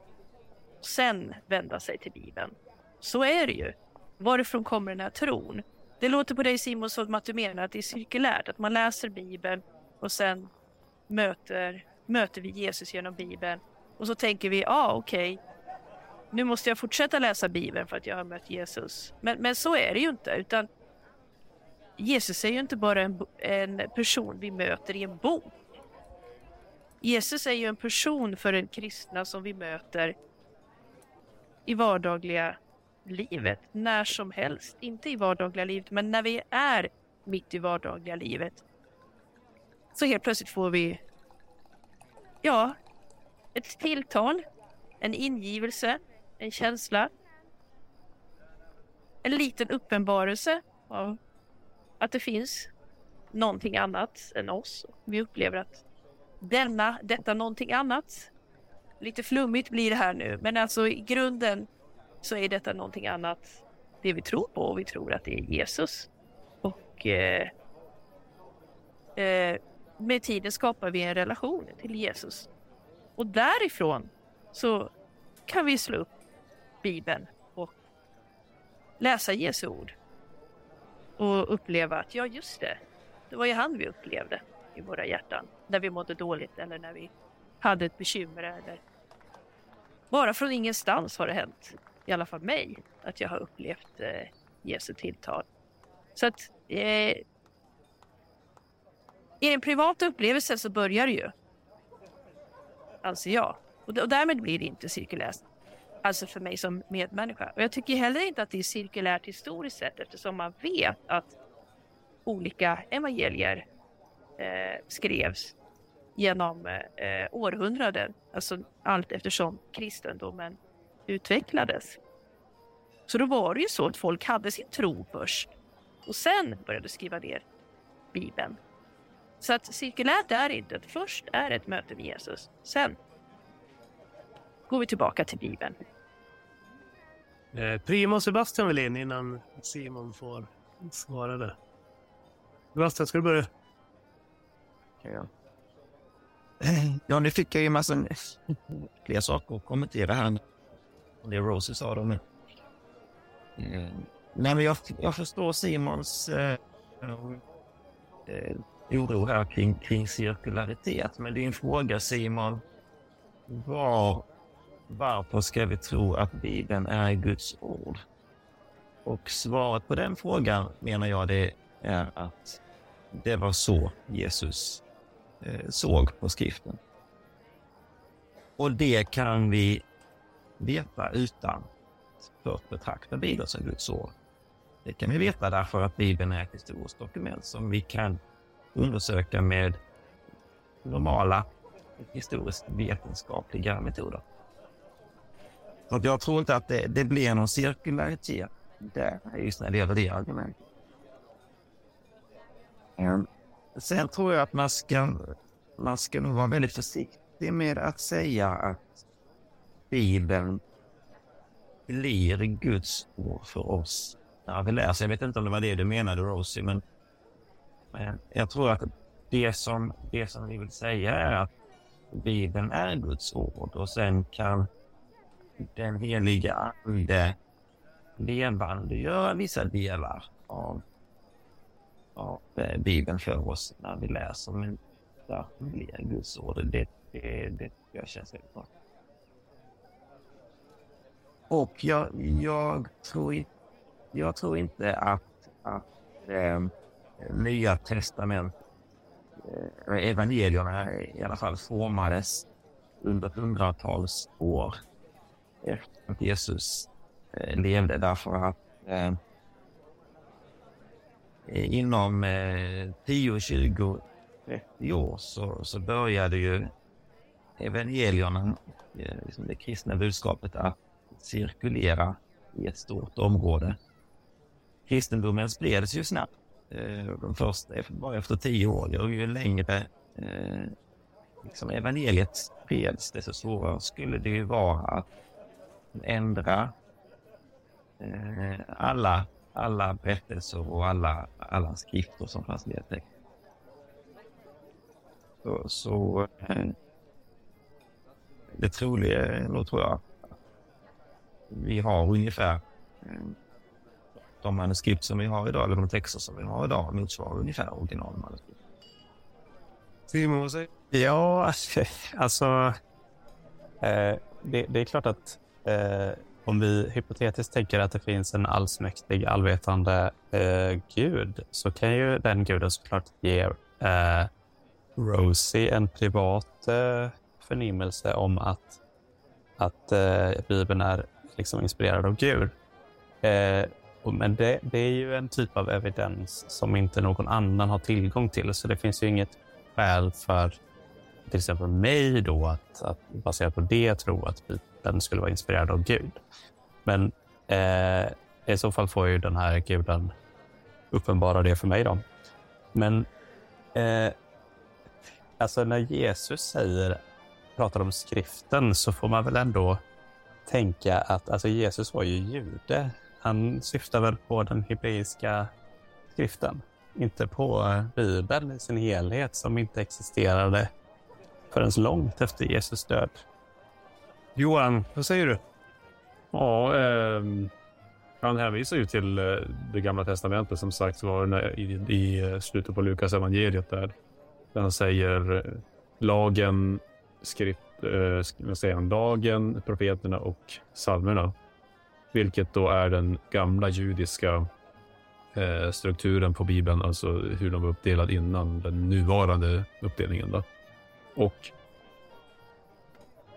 Sen vända sig till Bibeln. Så är det ju. Varifrån kommer den här tron? Det låter på dig Simon som att du menar att det är cirkulärt. Att man läser Bibeln och sen möter, möter vi Jesus genom Bibeln. Och så tänker vi, ja ah, okej. Okay, nu måste jag fortsätta läsa Bibeln för att jag har mött Jesus. Men, men så är det ju inte. Utan Jesus är ju inte bara en, en person vi möter i en bok. Jesus är ju en person för en kristna som vi möter i vardagliga livet, när som helst. Inte i vardagliga livet, men när vi är mitt i vardagliga livet. Så helt plötsligt får vi, ja, ett tilltal, en ingivelse, en känsla, en liten uppenbarelse av att det finns någonting annat än oss. Vi upplever att denna, detta någonting annat, lite flummigt blir det här nu, men alltså i grunden så är detta någonting annat det vi tror på och vi tror att det är Jesus. Och eh, eh, med tiden skapar vi en relation till Jesus. Och därifrån så kan vi slå upp Bibeln och läsa Jesu ord. Och uppleva att ja, just det, det var ju han vi upplevde i våra hjärtan när vi mådde dåligt eller när vi hade ett bekymmer eller bara från ingenstans har det hänt, i alla fall mig, att jag har upplevt eh, Jesu tilltal. Så att eh, i den privata upplevelsen så börjar det ju, anser jag. Och, och därmed blir det inte cirkulärt, alltså för mig som medmänniska. Och jag tycker heller inte att det är cirkulärt historiskt sett eftersom man vet att olika evangelier eh, skrevs genom eh, århundraden, alltså allt eftersom kristendomen utvecklades. Så då var det ju så att folk hade sin tro först och sen började skriva ner Bibeln. Så att cirkulärt är inte. Först är ett möte med Jesus. Sen går vi tillbaka till Bibeln. Eh, Primo och Sebastian vill in innan Simon får svara det. Sebastian, ska du börja? Ja. Ja, nu fick jag ju massa fler saker att kommentera här. Det Rosie sa då nu. Mm. Nej, men jag, jag förstår Simons eh, eh, oro här kring, kring cirkularitet. Men din fråga Simon, var, varför ska vi tro att Bibeln är Guds ord? Och svaret på den frågan menar jag det är att det var så Jesus eh, såg på skriften. Och det kan vi veta utan först betrakta Bibeln som Guds ord. Det kan vi veta därför att Bibeln är ett historiskt dokument som vi kan undersöka med normala historiskt vetenskapliga metoder. Så jag tror inte att det, det blir någon cirkularitet där just när det gäller det argumentet. Ehm, sen tror jag att man ska, man ska nog vara väldigt försiktig med att säga att Bibeln blir Guds ord för oss när vi läser. Alltså, jag vet inte om det var det du menade, Rosie, men, men jag tror att det som, det som vi vill säga är att Bibeln är Guds ord och sen kan den heliga Ande levandegöra vissa delar av, av eh, Bibeln för oss när vi läser. Men där blir Guds ord. Det, det, det jag känns väldigt bra. Och jag, jag, tror, jag tror inte att, att eh, Nya testament, eh, evangelierna i alla fall, formades under hundratals år efter att Jesus eh, levde. Därför att eh, inom eh, 10, 20, 30 år så, så började ju evangelierna, eh, liksom det kristna budskapet, att cirkulera i ett stort område. Kristendomen spreds ju snabbt. Eh, de första, bara efter tio år. Och ju längre eh, liksom evangeliet spreds, desto svårare skulle det ju vara att ändra eh, alla, alla berättelser och alla, alla skrifter som fanns nedtecknade. Så, så eh, det troliga är nog, tror jag, vi har ungefär eh, de manuskript som vi har idag, eller de texter som vi har idag, motsvarar ungefär originalmanuskript. Simon, vad säger Ja, alltså... Eh, det, det, är klart att eh, om vi hypotetiskt tänker att det finns en allsmäktig, allvetande eh, gud så kan ju den guden såklart ge eh, Rosie en privat eh, förnimmelse om att, att eh, Bibeln är liksom inspirerad av Gud. Men det, det, är ju en typ av evidens som inte någon annan har tillgång till, så det finns ju inget skäl för till exempel mig då att, att baserat på det tro att Bibeln skulle vara inspirerad av Gud. Men eh, i så fall får ju den här guden uppenbara det för mig. då. Men eh, alltså när Jesus säger, pratar om skriften så får man väl ändå tänka att alltså Jesus var ju jude. Han syftar väl på den hebreiska skriften, inte på Bibeln i sin helhet som inte existerade förrän långt efter Jesus död. Johan, vad säger du? Ja, eh, han hänvisar ju till eh, det gamla testamentet som sagt var i, i slutet på Lukas evangeliet där. Där han säger eh, lagen, skrift, eh, ska man säga, lagen, profeterna och psalmerna. Vilket då är den gamla judiska eh, strukturen på Bibeln, alltså hur de var uppdelade innan den nuvarande uppdelningen. Då. Och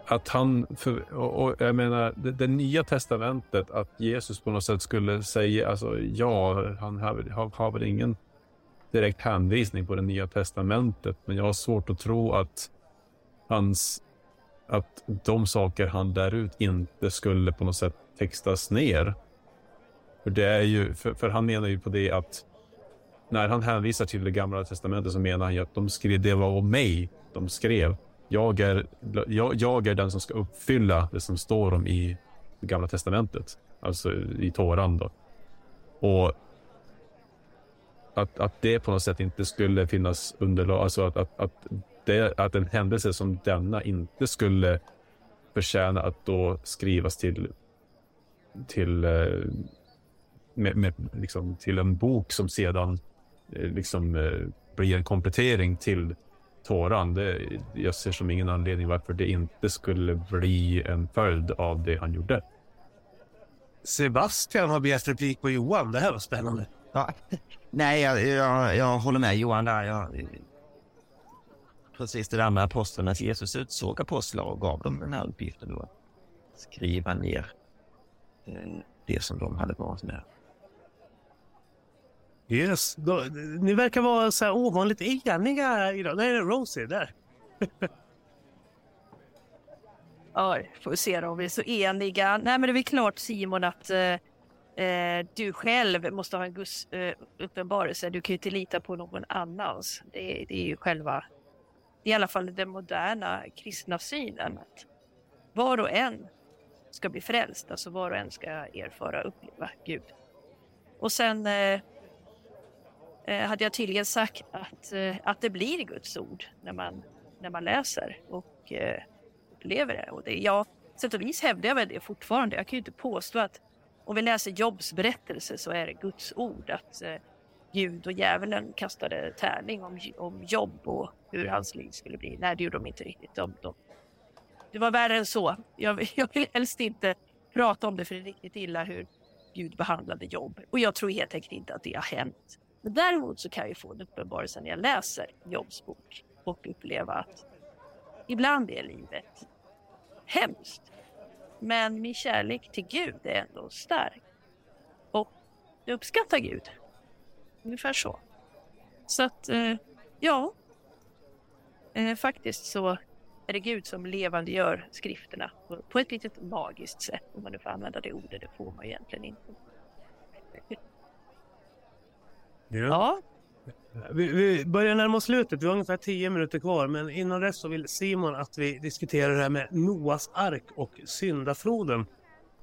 att han, för, och, och jag menar, det, det, nya testamentet, att Jesus på något sätt skulle säga, alltså ja, han har, har, har väl ingen direkt hänvisning på det nya testamentet, men jag har svårt att tro att hans, att de saker han lär ut inte skulle på något sätt textas ner. För det är ju, för, för han menar ju på det att när han hänvisar till det gamla testamentet så menar han ju att de skrev, det var om mig de skrev. Jag är, jag, jag är den som ska uppfylla det som står om i det gamla testamentet, alltså i Toran då. Och att, att det på något sätt inte skulle finnas underlag, alltså att, att, att, det, att en händelse som denna inte skulle förtjäna att då skrivas till, till, eh, med, med, liksom, till en bok som sedan eh, liksom, eh, blir en komplettering till Toran. Det, jag ser som ingen anledning varför det inte skulle bli en följd av det han gjorde. Sebastian har begärt replik på Johan. Det här var spännande. Ja. Nej, jag, jag, jag håller med Johan där. Jag, precis det där med apostlarna, Jesus utsåg apostlar och gav dem den här uppgiften då. Att skriva ner det som de hade varit med. Yes, då, ni verkar vara så här ovanligt eniga idag. Nej, Rosie, där. ja, får vi se då om vi är så eniga. Nej, men det är väl klart Simon att eh, eh, du själv måste ha en Guds eh, uppenbarelse. Du kan ju inte lita på någon annans. Det, det är ju själva, i alla fall den moderna kristna synen. Att var och en ska bli frälst, alltså var och en ska erfara och uppleva Gud. Och sen eh, eh, hade jag tydligen sagt att, eh, att det blir Guds ord när man, när man läser och eh, upplever det. Och det, ja, sätt och vis hävdar jag väl det fortfarande. Jag kan ju inte påstå att om vi läser Jobs berättelse så är det Guds ord att eh, Gud och djävulen kastade tärning om, om Jobb och hur hans liv skulle bli. Nej, det gjorde de inte riktigt. De, de, det var värre än så. Jag, jag vill helst inte prata om det för det är riktigt illa hur Gud behandlade Jobb. Och jag tror helt enkelt inte att det har hänt. Men däremot så kan jag få en uppenbarelse när jag läser Jobs bok och uppleva att ibland är livet hemskt. Men min kärlek till Gud är ändå stark. Och jag uppskattar Gud. Ungefär så. Så att, eh, ja. Eh, faktiskt så är det Gud som levandegör skrifterna på ett litet magiskt sätt. Om man nu får använda det ordet, det får man egentligen inte. Ja. ja. Vi, vi, börjar närma oss slutet. Vi har ungefär tio minuter kvar. Men innan dess så vill Simon att vi diskuterar det här med Noas ark och syndafloden.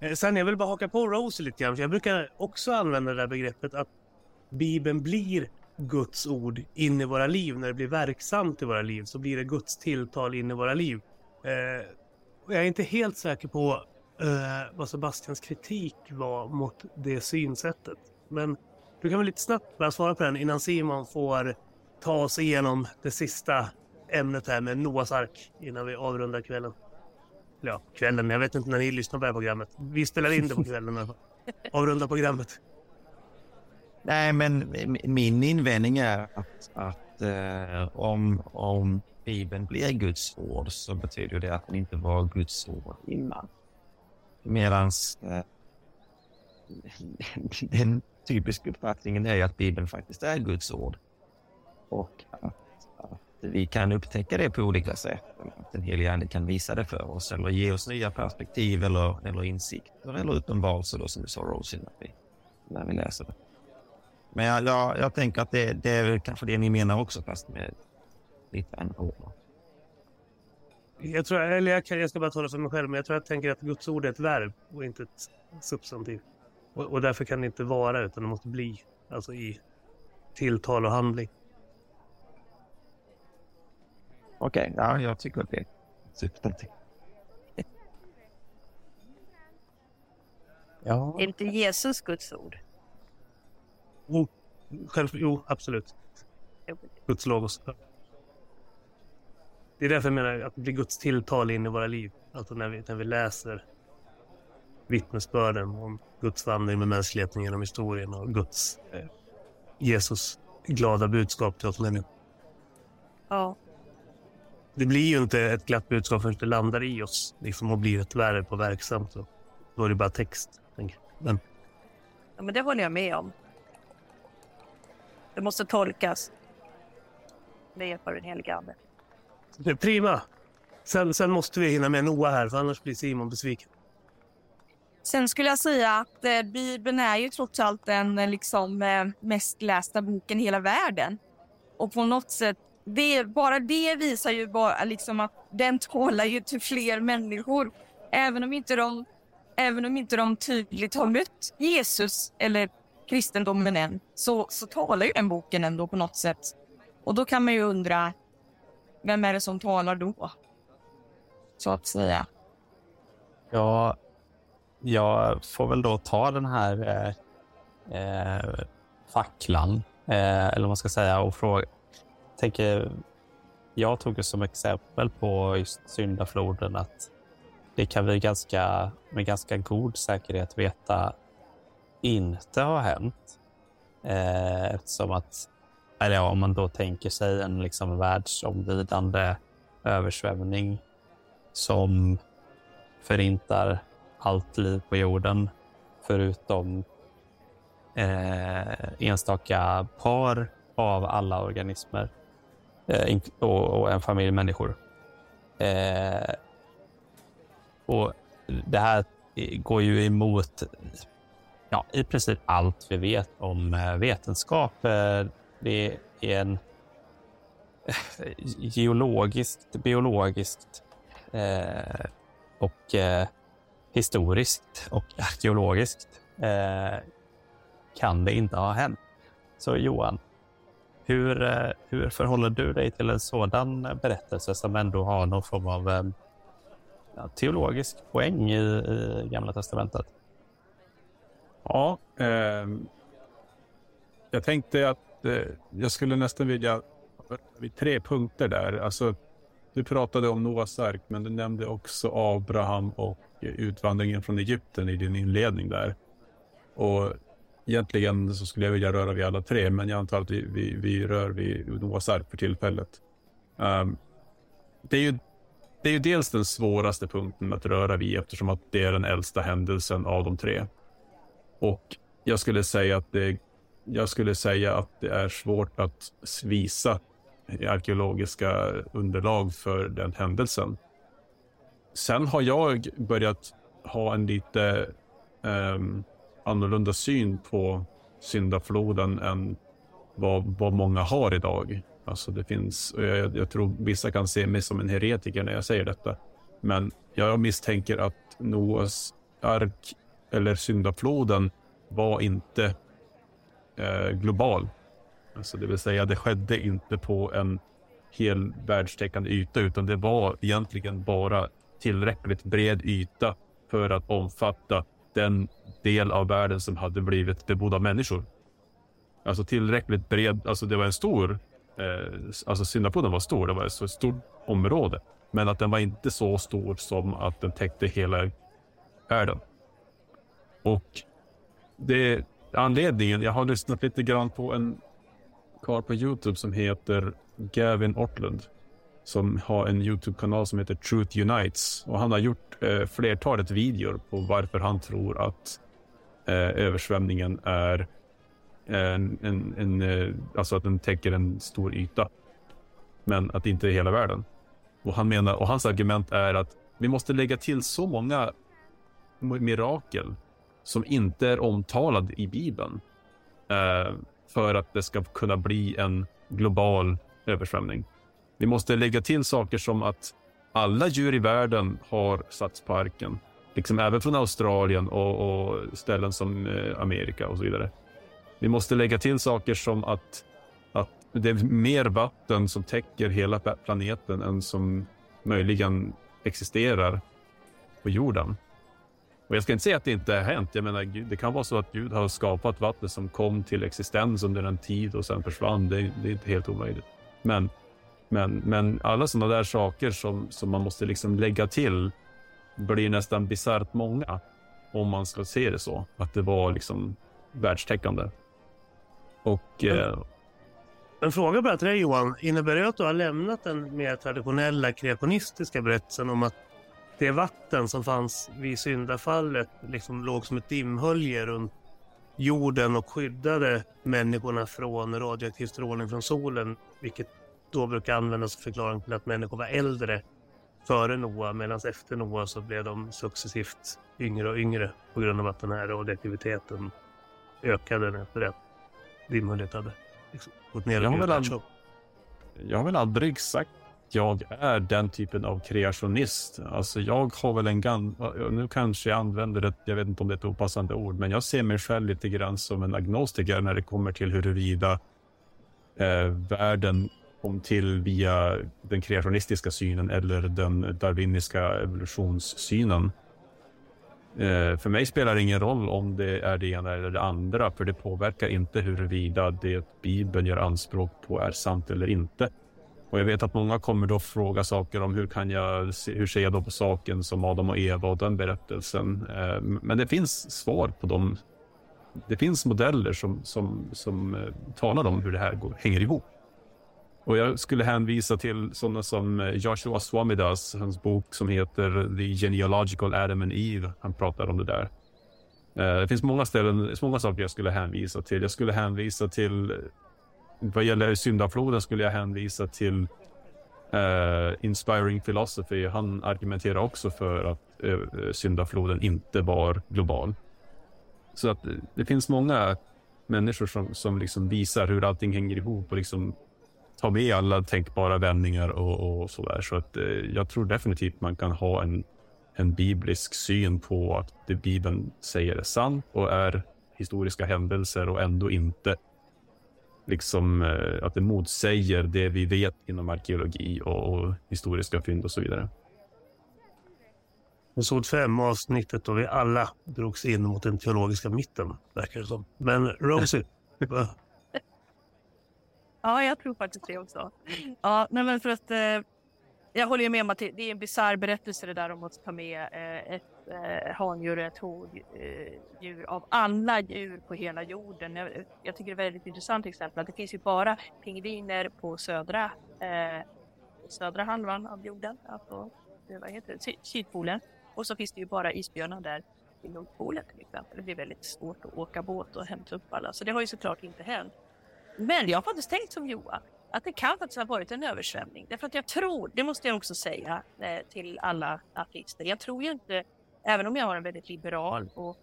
Eh, sen jag vill bara haka på Rose lite grann. För jag brukar också använda det där begreppet att Bibeln blir Guds ord in i våra liv. När det blir verksamt i våra liv så blir det Guds tilltal in i våra liv. Eh, jag är inte helt säker på eh, vad Sebastians kritik var mot det synsättet. Men du kan väl lite snabbt bara svara på den innan Simon får ta oss igenom det sista ämnet här med Noas ark innan vi avrundar kvällen. Ja, kvällen. Jag vet inte när ni lyssnar på det här programmet. Vi spelar in det på kvällen i alla fall. Avrunda programmet. Nej, men min invändning är att, att eh, om, om Bibeln blir Guds ord så betyder det att den inte var Guds ord innan. Medan eh, den typiska uppfattningen är att Bibeln faktiskt är Guds ord. Och att, att vi kan upptäcka det på olika sätt. Att den helige Ande kan visa det för oss eller ge oss nya perspektiv eller, eller insikter eller uppenbarelser som du sa Rosie när vi, när vi läser det. Men jag, jag, jag tänker att det, det är kanske det ni menar också fast med lite andra ord. Jag, tror, eller jag, jag ska bara tala för mig själv, men jag tror jag tänker att Guds ord är ett verb och inte ett substantiv. Och, och, därför kan det inte vara utan det måste bli alltså i tilltal och handling. Okej, okay, ja, jag tycker att det är supertänkt. ja. Är inte Jesus Guds ord? Oh, själv, jo, absolut. Guds logos. det är därför jag menar att det blir Guds tilltal in i våra liv. Alltså när vi, när vi läser vittnesbörden om Guds vandring med mänskligheten genom historien och Guds eh, Jesus glada budskap till oss människor. Ja. Det blir ju inte ett glatt budskap förrän det landar i oss liksom, och blir ett värde på verksamt. Och då är det bara text. Men ja, men det håller jag med om. Det måste tolkas med hjälp av den helige Ande. det är prima. Sen, sen måste vi hinna med Noah här, för annars blir Simon besviken. Sen skulle jag säga att eh, Bibeln är ju trots allt den eh, liksom, eh, mest lästa boken i hela världen. Och på något sätt, det, bara det visar ju bara liksom att den talar ju till fler människor. Även om inte de, även om inte de tydligt har mött Jesus eller kristendomen än, så, så talar ju den boken ändå på något sätt. Och då kan man ju undra, vem är det som talar då? Så att säga. Ja, jag får väl då ta den här eh, eh, facklan, eh, eller vad man ska säga, och fråga. Tänker, jag tog det som exempel på just syndafloden att det kan vi ganska, med ganska god säkerhet veta inte har hänt. Eh, eftersom att, eller ja, om man då tänker sig en liksom världsomvidande översvämning som förintar allt liv på jorden förutom eh, enstaka par av alla organismer eh, och, och, en familj människor. Eh, och Det här går ju emot ja, i princip allt vi vet om eh, vetenskap. Eh, det är en eh, geologiskt, biologiskt eh, och eh, historiskt och arkeologiskt eh, kan det inte ha hänt. Så Johan, hur, hur förhåller du dig till en sådan berättelse som ändå har någon form av ja, teologisk poäng i, i Gamla Testamentet? Ja, eh, jag tänkte att eh, jag skulle nästan vilja vid tre punkter där. Alltså, du pratade om Noas ark, men du nämnde också Abraham och utvandringen från Egypten i din inledning där. Och egentligen så skulle jag vilja röra vid alla tre, men jag antar att vi, vi, vi rör vid Noas ark för tillfället. Um, det, är ju, det är ju dels den svåraste punkten att röra vid eftersom att det är den äldsta händelsen av de tre. Och jag skulle säga att det, jag skulle säga att det är svårt att visa arkeologiska underlag för den händelsen. Sen har jag börjat ha en lite um, annorlunda syn på syndafloden än vad, vad många har idag. Alltså det finns, jag, jag, tror vissa kan se mig som en heretiker när jag säger detta. Men jag misstänker att Noas ark eller syndafloden var inte eh, global. Alltså det vill säga, det skedde inte på en hel världstäckande yta, utan det var egentligen bara tillräckligt bred yta för att omfatta den del av världen som hade blivit bebodd av människor. Alltså tillräckligt bred, alltså det var en stor, eh, alltså syndafloden var stor, det var ett stort område. Men att den var inte så stor som att den täckte hela världen. Och det är anledningen, jag har lyssnat lite grann på en karl på Youtube som heter Gavin Ortlund som har en Youtube-kanal som heter Truth Unites. Och han har gjort eh, flertalet videor på varför han tror att eh, översvämningen är eh, en, en, en, eh, alltså att den täcker en stor yta. Men att det inte är hela världen. Och, han menar, och hans argument är att vi måste lägga till så många mirakel som inte är omtalad i Bibeln. Eh, för att det ska kunna bli en global översvämning. Vi måste lägga till saker som att alla djur i världen har satts på arken. Liksom även från Australien och, och ställen som eh, Amerika och så vidare. Vi måste lägga till saker som att, att det är mer vatten som täcker hela planeten än som möjligen existerar på jorden. Och jag ska inte säga att det inte har hänt. Jag menar, det kan vara så att Gud har skapat vatten som kom till existens under en tid och sen försvann. Det, det är inte helt omöjligt. Men Men, men alla sådana där saker som, som man måste liksom lägga till blir nästan bisarrt många om man ska se det så. Att det var liksom världstäckande. Och... Eh, En fråga bara till dig Johan. Innebär det att du har lämnat den mer traditionella kreationistiska berättelsen om att det vatten som fanns vid syndafallet liksom låg som ett dimhölje runt jorden och skyddade människorna från radioaktiv strålning från solen, vilket då brukar användas som förklaring till att människor var äldre före Noa medan efter Noa så blev de successivt yngre och yngre på grund av att den här radioaktiviteten ökade efter att dimhöljet hade liksom gått ner. Jag har, väl aldrig, jag har väl aldrig sagt att jag är den typen av kreationist. Alltså jag har väl en gan... Nu kanske jag använder ett, jag vet inte om det är ett opassande ord, men jag ser mig själv lite grann som en agnostiker när det kommer till huruvida eh, världen kom till via den kreationistiska synen eller den darwiniska evolutionssynen. Eh, för mig spelar det ingen roll om det är det ena eller det andra, för det påverkar inte huruvida det Bibeln gör anspråk på är sant eller inte. Och jag vet att många kommer då fråga saker om hur kan jag, hur ser jag då på saken som Adam och Eva och den berättelsen. Eh, men det finns svar på dem. Det finns modeller som, som, som eh, talar om hur det här går, hänger ihop. Och jag skulle hänvisa till sådana som eh, Joshua Swamidas, hans bok som heter The Genealogical Adam and Eve. Han pratar om det där. Det finns många ställen, många saker jag skulle hänvisa till. Jag skulle hänvisa till, vad gäller syndafloden skulle jag hänvisa till Uh, Inspiring Philosophy. Han argumenterar också för att uh, syndafloden inte var global. Så att eh, det finns många människor som, som liksom visar hur allting hänger ihop och liksom tar med alla tänkbara vändningar och, och sådär. Så att uh, jag tror definitivt man kan ha en, en biblisk syn på att det Bibeln säger är sant och är historiska händelser och ändå inte liksom eh, att det motsäger det vi vet inom arkeologi och, och historiska fynd och så vidare. Episod 5 avsnittet då vi alla drogs in mot den teologiska mitten, verkar det som. Men Rosie? Ja, jag tror faktiskt det också. Ja, nej, men för att eh, jag håller ju med om att det, är en bisarr berättelse det där om att ta med eh, ett eh, handjur och ett hondjur eh, av alla djur på hela jorden. Jag, jag tycker det är ett väldigt intressant exempel att det finns ju bara pingviner på södra, eh, södra halvan av jorden, alltså, vad heter det, Sy Sydpolen. Och så finns det ju bara isbjörnar där i Nordpolen till exempel. Det blir väldigt svårt att åka båt och hämta upp alla, så det har ju såklart inte hänt. Men jag har faktiskt tänkt som Johan, att det kan faktiskt ha varit en översvämning. Därför att jag tror, det måste jag också säga eh, till alla artister, jag tror ju inte, även om jag har en väldigt liberal och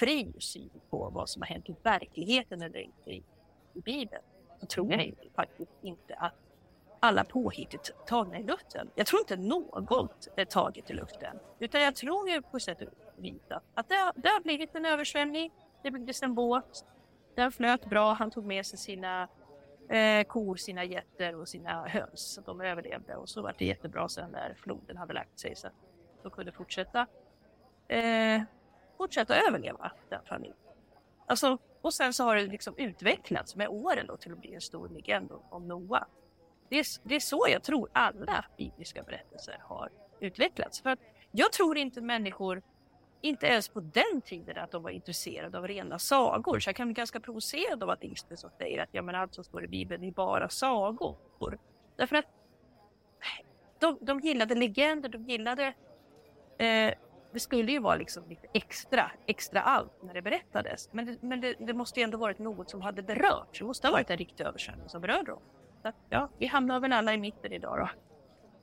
fri syn på vad som har hänt i verkligheten eller inte i, Bibeln, så tror jag faktiskt inte att alla påhitt är tagna i luften. Jag tror inte något är taget i luften. Utan jag tror ju på sätt och vis att, att det, har, det har blivit en översvämning, det byggdes en båt, den flöt bra, han tog med sig sina eh, kor, sina getter och sina höns. Så de överlevde och så var det jättebra sen när floden hade lagt sig så att de kunde fortsätta, eh, fortsätta överleva den familjen. Alltså, och sen så har det liksom utvecklats med åren då till att bli en stor legend om Noa. Det är, det är så jag tror alla bibliska berättelser har utvecklats. För att jag tror inte människor inte ens på den tiden att de var intresserade av rena sagor. Så jag kan bli ganska provocerad av att Ingstedt säger att ja, men allt som står i Bibeln är bara sagor. Därför att de, de gillade legender, de gillade... Eh, det skulle ju vara liksom lite extra, extra allt när det berättades. Men det, men det, det måste ju ändå varit något som hade berört. Det måste ha varit en riktig översvämning som berörde dem. Så ja, vi hamnar väl alla i mitten idag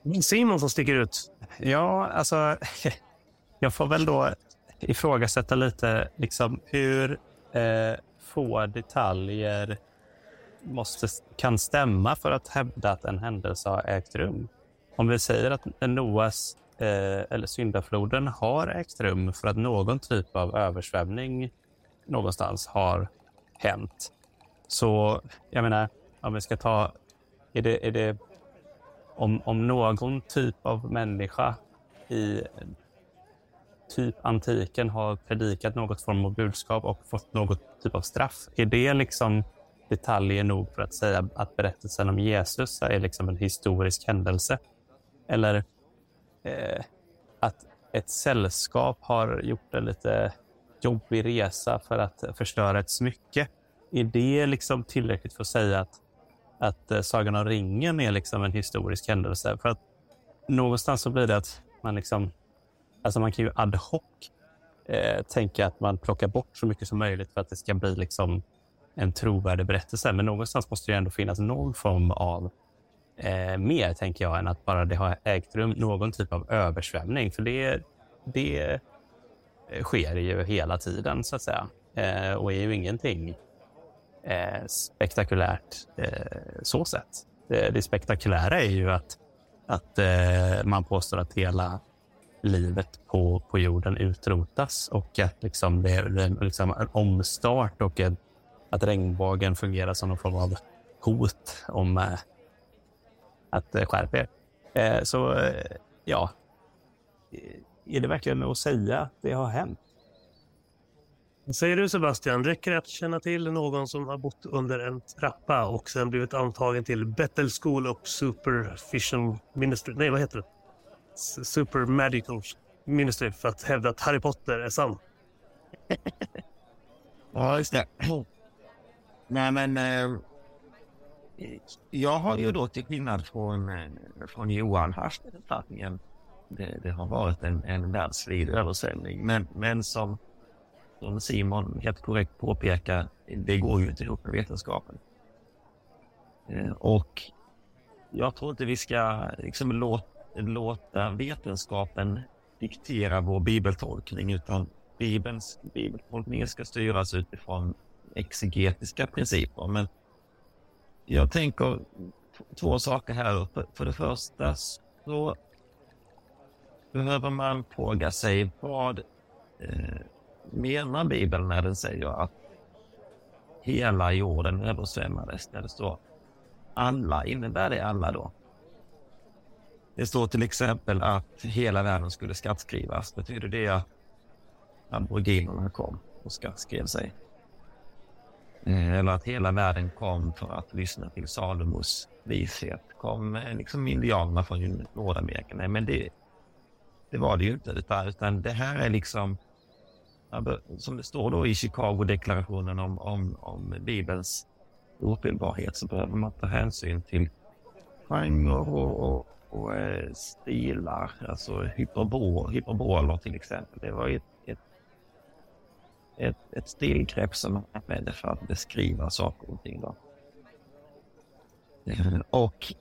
då. Simon som sticker ut. Ja, alltså... Jag får väl då ifrågasätta lite liksom hur eh, få detaljer måste, kan stämma för att hävda att en händelse har ägt rum. Om vi säger att Noas eh, eller syndafloden har ägt rum för att någon typ av översvämning någonstans har hänt. Så jag menar, om vi ska ta... Är det, är det om, om någon typ av människa i typ antiken har predikat något form av budskap och fått något typ av straff. Är det liksom detaljer nog för att säga att berättelsen om Jesus är liksom en historisk händelse. Eller eh, att ett sällskap har gjort en lite jobbig resa för att förstöra ett smycke. Är det liksom tillräckligt för att säga att, att eh, Sagan om ringen är liksom en historisk händelse? För att någonstans så blir det att man liksom, alltså man kan ju ad hoc eh, tänka att man plockar bort så mycket som möjligt för att det ska bli liksom en trovärdig berättelse. Men någonstans måste det ändå finnas någon form av eh, mer, tänker jag, än att bara det har ägt rum någon typ av översvämning. För det, det eh, sker ju hela tiden, så att säga. Eh, och är ju ingenting eh, spektakulärt eh, så sett. Det, det spektakulära är ju att, att eh, man påstår att hela livet på, på jorden utrotas och att liksom det är liksom en omstart och en, att regnbågen fungerar som någon form av hot om eh, att eh, skärpa er. Eh, så eh, ja, eh, är det verkligen att säga att det har hänt? Vad säger du Sebastian, räcker det att känna till någon som har bott under en trappa och sen blivit antagen till Battle School of Superficial Ministry? Nej, vad heter det? Super Magical Ministry för att hävda att Harry Potter är sann. ja, just det. Nej, men eh, jag har ju då till skillnad från, eh, från Johan haft uppfattningen det, det har varit en, en världsvid översvämning. Men, men som, som Simon helt korrekt påpekar, det går ju inte ihop med vetenskapen. Eh, och jag tror inte vi ska liksom låta, låta vetenskapen diktera vår bibeltolkning utan Bibelns bibeltolkning ska styras utifrån exegetiska principer. Men jag tänker två saker här. För det första så behöver man fråga sig vad eh, menar Bibeln när den säger att hela jorden översvämmades? När det står alla, innebär det alla då? Det står till exempel att hela världen skulle skattskrivas. Betyder det att aboriginerna kom och skattskrev sig? Eh, eller att hela världen kom för att lyssna till Salomos vishet. Kom eh, liksom indianerna från Nordamerika? Nej, men det, det var det ju inte, utan, utan det här är liksom som det står då i Chicago-deklarationen om, om, om Bibelns ofelbarhet så behöver man ta hänsyn till genre och, och, och eh, stilar, alltså hyperbol, hyperboler till exempel. Det var ett, ett, ett, ett stilgrepp som man använde för att beskriva saker och ting. Då. Eh, och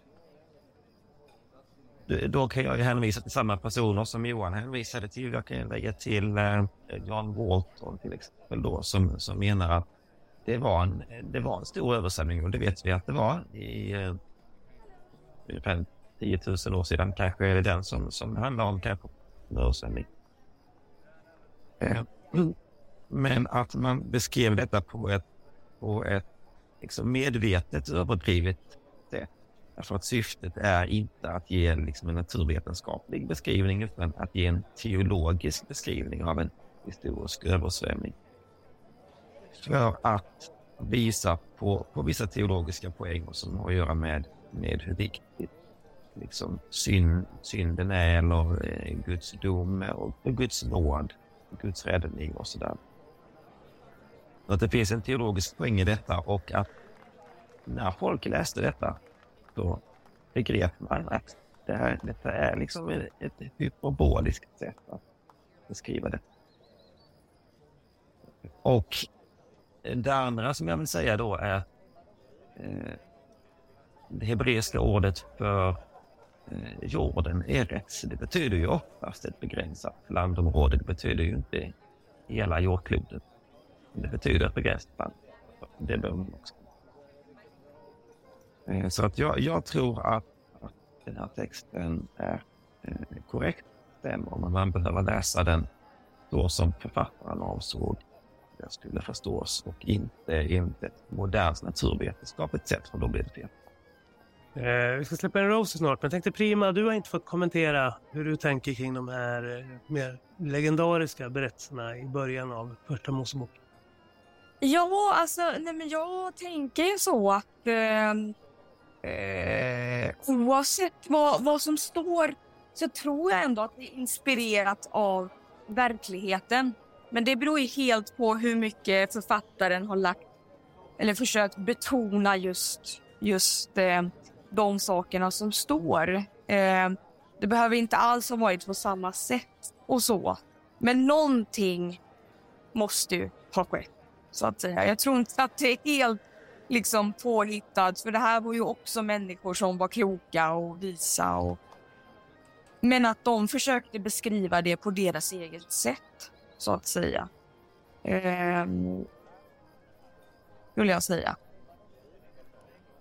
då kan jag ju hänvisa till samma personer som Johan hänvisade till. Jag kan lägga till eh, John Walton till exempel då som, som menar att det var, en, det var en stor översvämning och det vet vi att det var i ungefär 10 000 år sedan kanske är det den som, som handlar om kanske en översvämning. Eh, men att man beskrev detta på ett, på ett liksom medvetet överdrivet sätt Därför att syftet är inte att ge liksom en naturvetenskaplig beskrivning utan att ge en teologisk beskrivning av en historisk översvämning. För att visa på, på vissa teologiska poänger som har att göra med, med hur viktigt liksom synd, synden är eller eh, Guds dom och, och Guds nåd, Guds räddning och sådär. Att det finns en teologisk poäng i detta och att när folk läste detta då begrep man att det här, detta är liksom ett, ett hyperboliskt sätt att beskriva det. Och det andra som jag vill säga då är eh, det hebreiska ordet för Eh, jorden, Eretz, det betyder ju oftast ett begränsat landområde. Det betyder ju inte hela jordklotet. Det betyder ett begränsat land. Det behöver man också Eh, så att jag, jag tror att, att, den här texten är eh, korrekt, stämmer, men man behöver läsa den så som författaren avsåg den skulle förstås och inte enligt ett modernt naturvetenskapligt sätt, för då blir det fel. Eh, vi ska släppa in Rose snart, men jag tänkte Prima, du har inte fått kommentera hur du tänker kring de här eh, mer legendariska berättelserna i början av Första Mosebok. Ja, alltså, nej men jag tänker ju så att eh, eh, oavsett vad, vad som står så tror jag ändå att det är inspirerat av verkligheten. Men det beror ju helt på hur mycket författaren har lagt eller försökt betona just, just eh, de sakerna som står. Eh, det behöver inte alls ha varit på samma sätt och så. Men någonting måste ju ha skett, så att säga. Jag tror inte att det är helt liksom påhittat, för det här var ju också människor som var kloka och visa. Och... Men att de försökte beskriva det på deras eget sätt, så att säga. Eh, Skulle jag säga.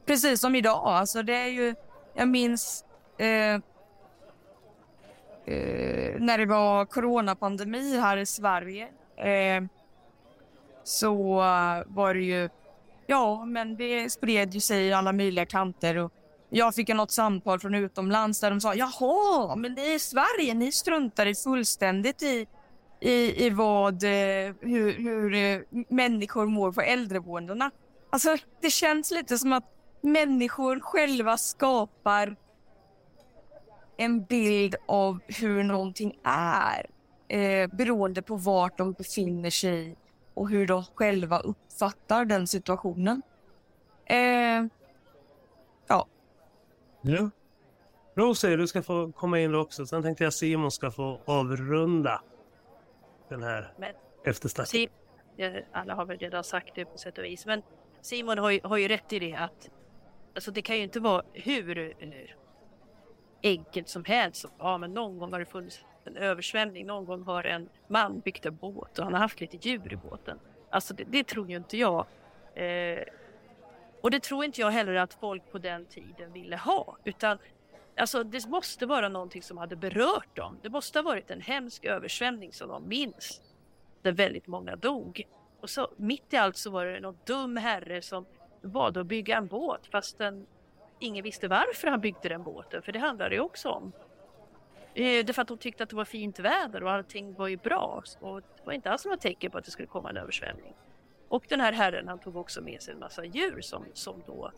Precis som idag. Alltså det är ju, jag minns eh, eh, när det var coronapandemi här i Sverige. Eh, så var det ju, ja men det spred ju sig i alla möjliga kanter. Och jag fick något samtal från utomlands där de sa jaha, men det är Sverige, ni struntar i fullständigt i, i, i vad, eh, hur, hur människor mår på äldreboendena. Alltså det känns lite som att människor själva skapar en bild av hur någonting är eh, beroende på vart de befinner sig och hur de själva uppfattar den situationen. Eh, ja. Ja. Rosie, du ska få komma in också. Sen tänkte jag Simon ska få avrunda den här Men- eftersnacket. Alla har väl redan sagt det på sätt och vis, men Simon har ju, har ju rätt i det att alltså det kan ju inte vara hur enkelt som helst. Ja, men någon gång har det funnits en översvämning, någon gång har en man byggt en båt och han har haft lite djur i båten. Alltså det, det tror ju inte jag. Eh, och det tror inte jag heller att folk på den tiden ville ha, utan Alltså det måste vara någonting som hade berört dem. Det måste ha varit en hemsk översvämning som de minns. Där väldigt många dog. Och så mitt i allt så var det någon dum herre som bad att bygga en båt fastän ingen visste varför han byggde den båten. För det handlade det också om. Eh, därför att de tyckte att det var fint väder och allting var ju bra. Och det var inte alls några tecken på att det skulle komma en översvämning. Och den här herren han tog också med sig en massa djur som, som, då,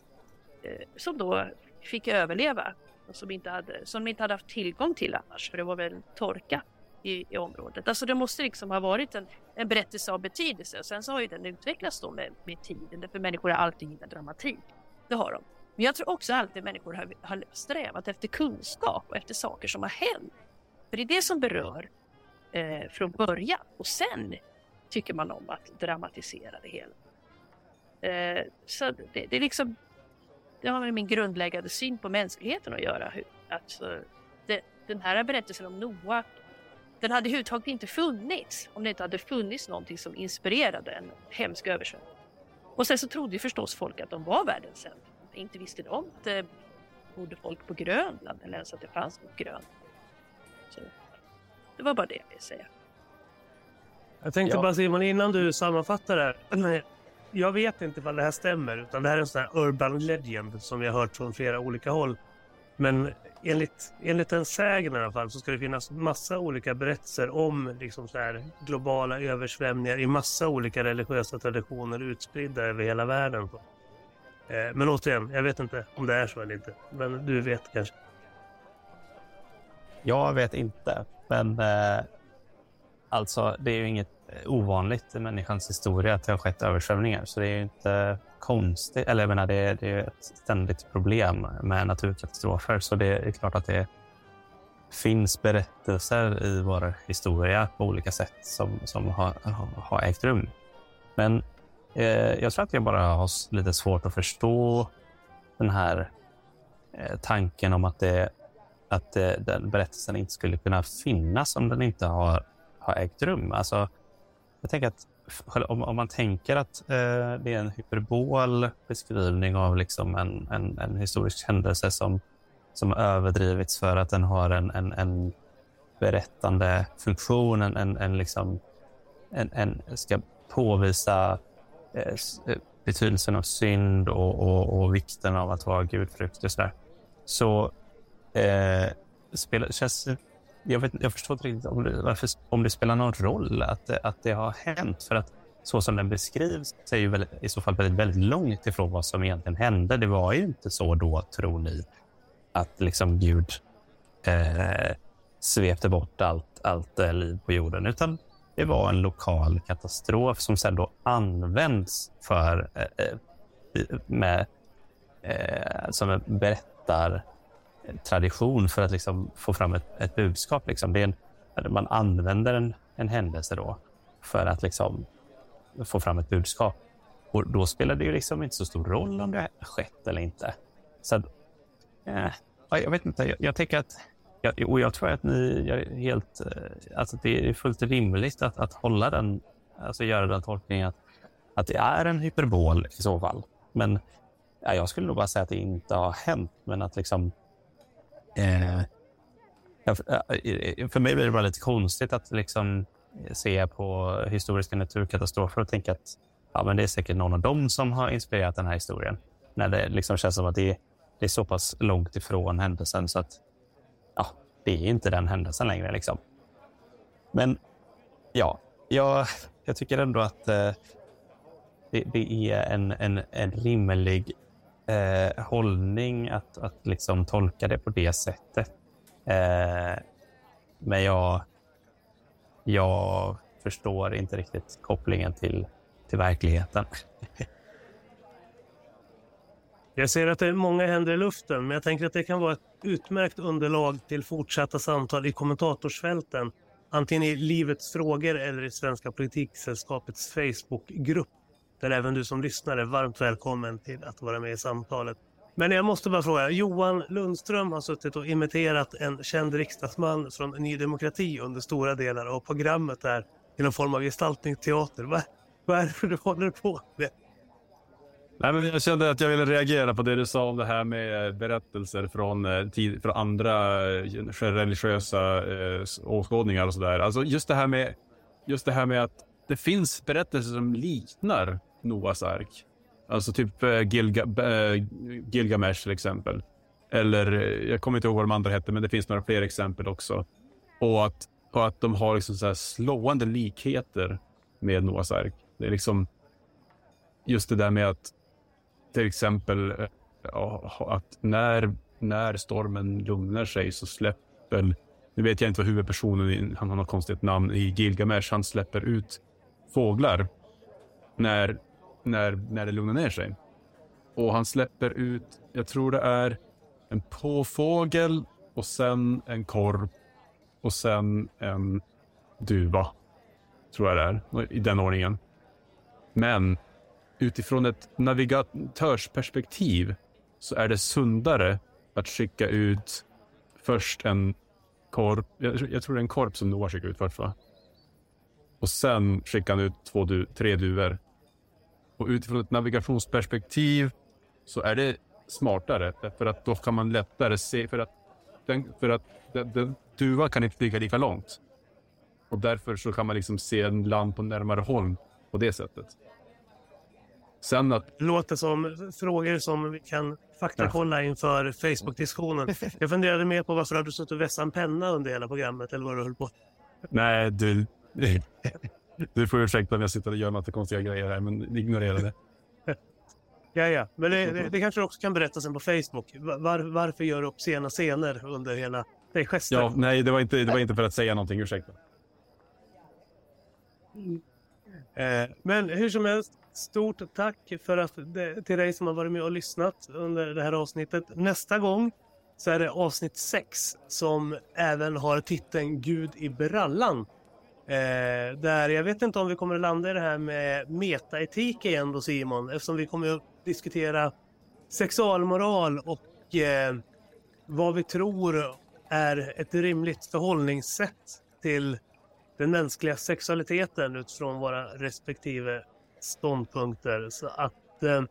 eh, som då fick överleva. Och som, inte hade, som de inte hade haft tillgång till annars för det var väl torka i, i området. Alltså det måste liksom ha varit en, en berättelse av betydelse och sen så har ju den utvecklats då med, med tiden. För människor har alltid gillat dramatik. Det har de. Men jag tror också alltid människor har, har strävat efter kunskap och efter saker som har hänt. För det är det som berör eh, från början och sen tycker man om att dramatisera det hela. Eh, så det, det är liksom det har med min grundläggande syn på mänskligheten att göra. Hur, alltså, det, den här berättelsen om Noa, den hade överhuvudtaget inte funnits om det inte hade funnits någonting som inspirerade en hemsk översvämning. Och sen så trodde ju förstås folk att de var världens centrum. Inte visste de att det bodde folk på Grönland eller ens att det fanns något Grönland. Så, det var bara det jag ville säga. Jag tänkte Ja. bara Simon, innan du sammanfattar det här. Jag vet inte vad det här stämmer, utan det här är en sån här urban legend som vi har hört från flera olika håll. Men enligt, enligt en sägen i alla fall så ska det finnas massa olika berättelser om liksom så här globala översvämningar i massa olika religiösa traditioner utspridda över hela världen. Eh, Men återigen, jag vet inte om det är så eller inte. Men du vet kanske. Jag vet inte, men eh, alltså det är ju inget eh, ovanligt i människans historia att det har skett översvämningar. Så det är ju inte konstigt. Eller jag menar, det är, det är ett ständigt problem med naturkatastrofer. Så det är klart att det finns berättelser i vår historia på olika sätt som, som har, har, ägt rum. Men eh, jag tror att jag bara har lite svårt att förstå den här eh, tanken om att det att det, den berättelsen inte skulle kunna finnas om den inte har, har ägt rum. Alltså, jag tänker att om, om man tänker att eh, det är en hyperbol beskrivning av liksom en, en, en historisk händelse som, som överdrivits för att den har en, en, en berättande funktion, en, en, en, liksom, en, en ska påvisa eh, eh betydelsen av synd och, och, och vikten av att vara gudfruktig och sådär. Så eh, spela, känns, jag, vet, jag förstår inte riktigt om det, varför, om det spelar någon roll att, det- att det har hänt. För att så som den beskrivs så är ju väldigt, i så fall väldigt, väldigt långt ifrån vad som egentligen hände. Det var ju inte så då, tror ni, att liksom Gud eh, svepte bort allt, allt eh, liv på jorden, utan det var en lokal katastrof som sedan då används för eh, eh med, eh, som berättar tradition för att liksom få fram ett, ett budskap. Liksom. Det är en, man använder en, en händelse då för att liksom få fram ett budskap. Och då spelar det ju liksom inte så stor roll om det har skett eller inte. Så att, eh, jag vet inte, jag, jag tänker att jag, och jag tror att ni är helt, eh, alltså det är fullt rimligt att, att hålla den, alltså göra den tolkningen att, att det är en hyperbol i så fall. Men ja, jag skulle nog bara säga att det inte har hänt, men att liksom Eh, eh, för mig blir det bara lite konstigt att liksom eh, se på historiska naturkatastrofer och tänka att ja, men det är säkert någon av dem som har inspirerat den här historien. När det liksom känns som att det, det är så pass långt ifrån händelsen så att ja, det är inte den händelsen längre. Liksom. Men ja, jag, jag tycker ändå att eh, det, det, är en, en, en rimlig eh, hållning att, att liksom tolka det på det sättet. Eh, men jag, jag förstår inte riktigt kopplingen till, till verkligheten. Jag ser att det är många händer i luften, men jag tänker att det kan vara ett utmärkt underlag till fortsatta samtal i kommentatorsfälten. Antingen i Livets frågor eller i Svenska politiksällskapets Facebookgrupp. Där även du som lyssnar är varmt välkommen till att vara med i samtalet. Men jag måste bara fråga, Johan Lundström har suttit och imiterat en känd riksdagsman från Ny Demokrati under stora delar av programmet där i någon form av gestaltningsteater. Vad, vad är det du håller på med? Nej, men jag kände att jag ville reagera på det du sa om det här med berättelser från, eh, tid, från andra eh, religiösa eh, åskådningar och sådär. Alltså just det här med just det här med att det finns berättelser som liknar Noas ark. Alltså typ eh, Gilga, äh, Gilgamesh till exempel. Eller eh, jag kommer inte ihåg vad de andra hette, men det finns några fler exempel också. Och att, och att de har liksom så slående likheter med Noas ark. Det är liksom just det där med att till exempel att när, när stormen lugnar sig så släpper, nu vet jag inte vad huvudpersonen, han har något konstigt namn i Gilgamesh, han släpper ut fåglar när, när, när det lugnar ner sig. Och han släpper ut, jag tror det är en påfågel och sen en korp och sen en duva. Tror jag det är, i den ordningen. Men utifrån ett navigatörsperspektiv så är det sundare att skicka ut först en korp. Jag, jag tror det är en korp som Noah skickar ut först va? Och sen skickar han ut två du, tre duvor. Och utifrån ett navigationsperspektiv så är det smartare. För att då kan man lättare se. För att, den, för att den, den, duva kan inte flyga lika långt. Och därför så kan man liksom se en land på närmare håll på det sättet. Sen att... Låter som frågor som vi kan faktakolla inför Facebook-diskussionen. Jag funderade mer på varför du suttit och vässat en penna under hela programmet eller vad du höll på. Nej, du, du får ursäkta om jag sitter och gör massa konstiga grejer här, men ignorera det. ja, ja. Men det, det, det, kanske du också kan berätta sen på Facebook. Var, varför gör du upp sena scener under hela det gester? Ja, nej, det var, inte, det var inte för att säga någonting. Ursäkta. Mm. Eh, men hur som helst, stort tack för att det, till dig som har varit med och lyssnat under det här avsnittet. Nästa gång så är det avsnitt 6 som även har titeln Gud i brallan. Eh, där jag vet inte om vi kommer att landa i det här med metaetik igen då Simon, eftersom vi kommer att diskutera sexualmoral och eh, vad vi tror är ett rimligt förhållningssätt till den mänskliga sexualiteten utifrån våra respektive ståndpunkter. Så att eh,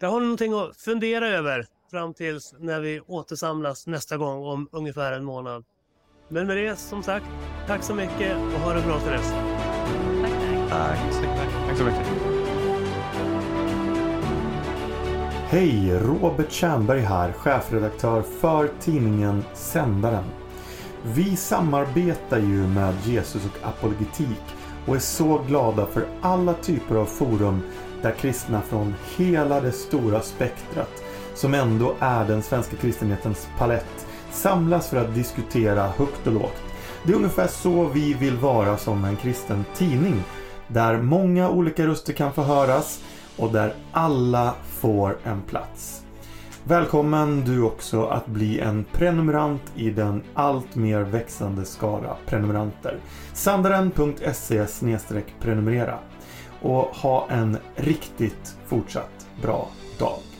det har ni någonting att fundera över fram tills när vi återsamlas nästa gång om ungefär en månad. Men med det som sagt, tack så mycket och ha det bra till dess. Tack, tack. Tack så mycket. Hej! Robert Tjernberg här, chefredaktör för tidningen Sändaren. Vi samarbetar ju med Jesus och apologetik och är så glada för alla typer av forum där kristna från hela det stora spektrat som ändå är den svenska kristenhetens palett samlas för att diskutera högt och lågt. Det är ungefär så vi vill vara som en kristen tidning där många olika röster kan få höras och där alla får en plats. Välkommen du också att bli en prenumerant i den allt mer växande skara prenumeranter. Sandaren.se prenumerera och ha en riktigt fortsatt bra dag.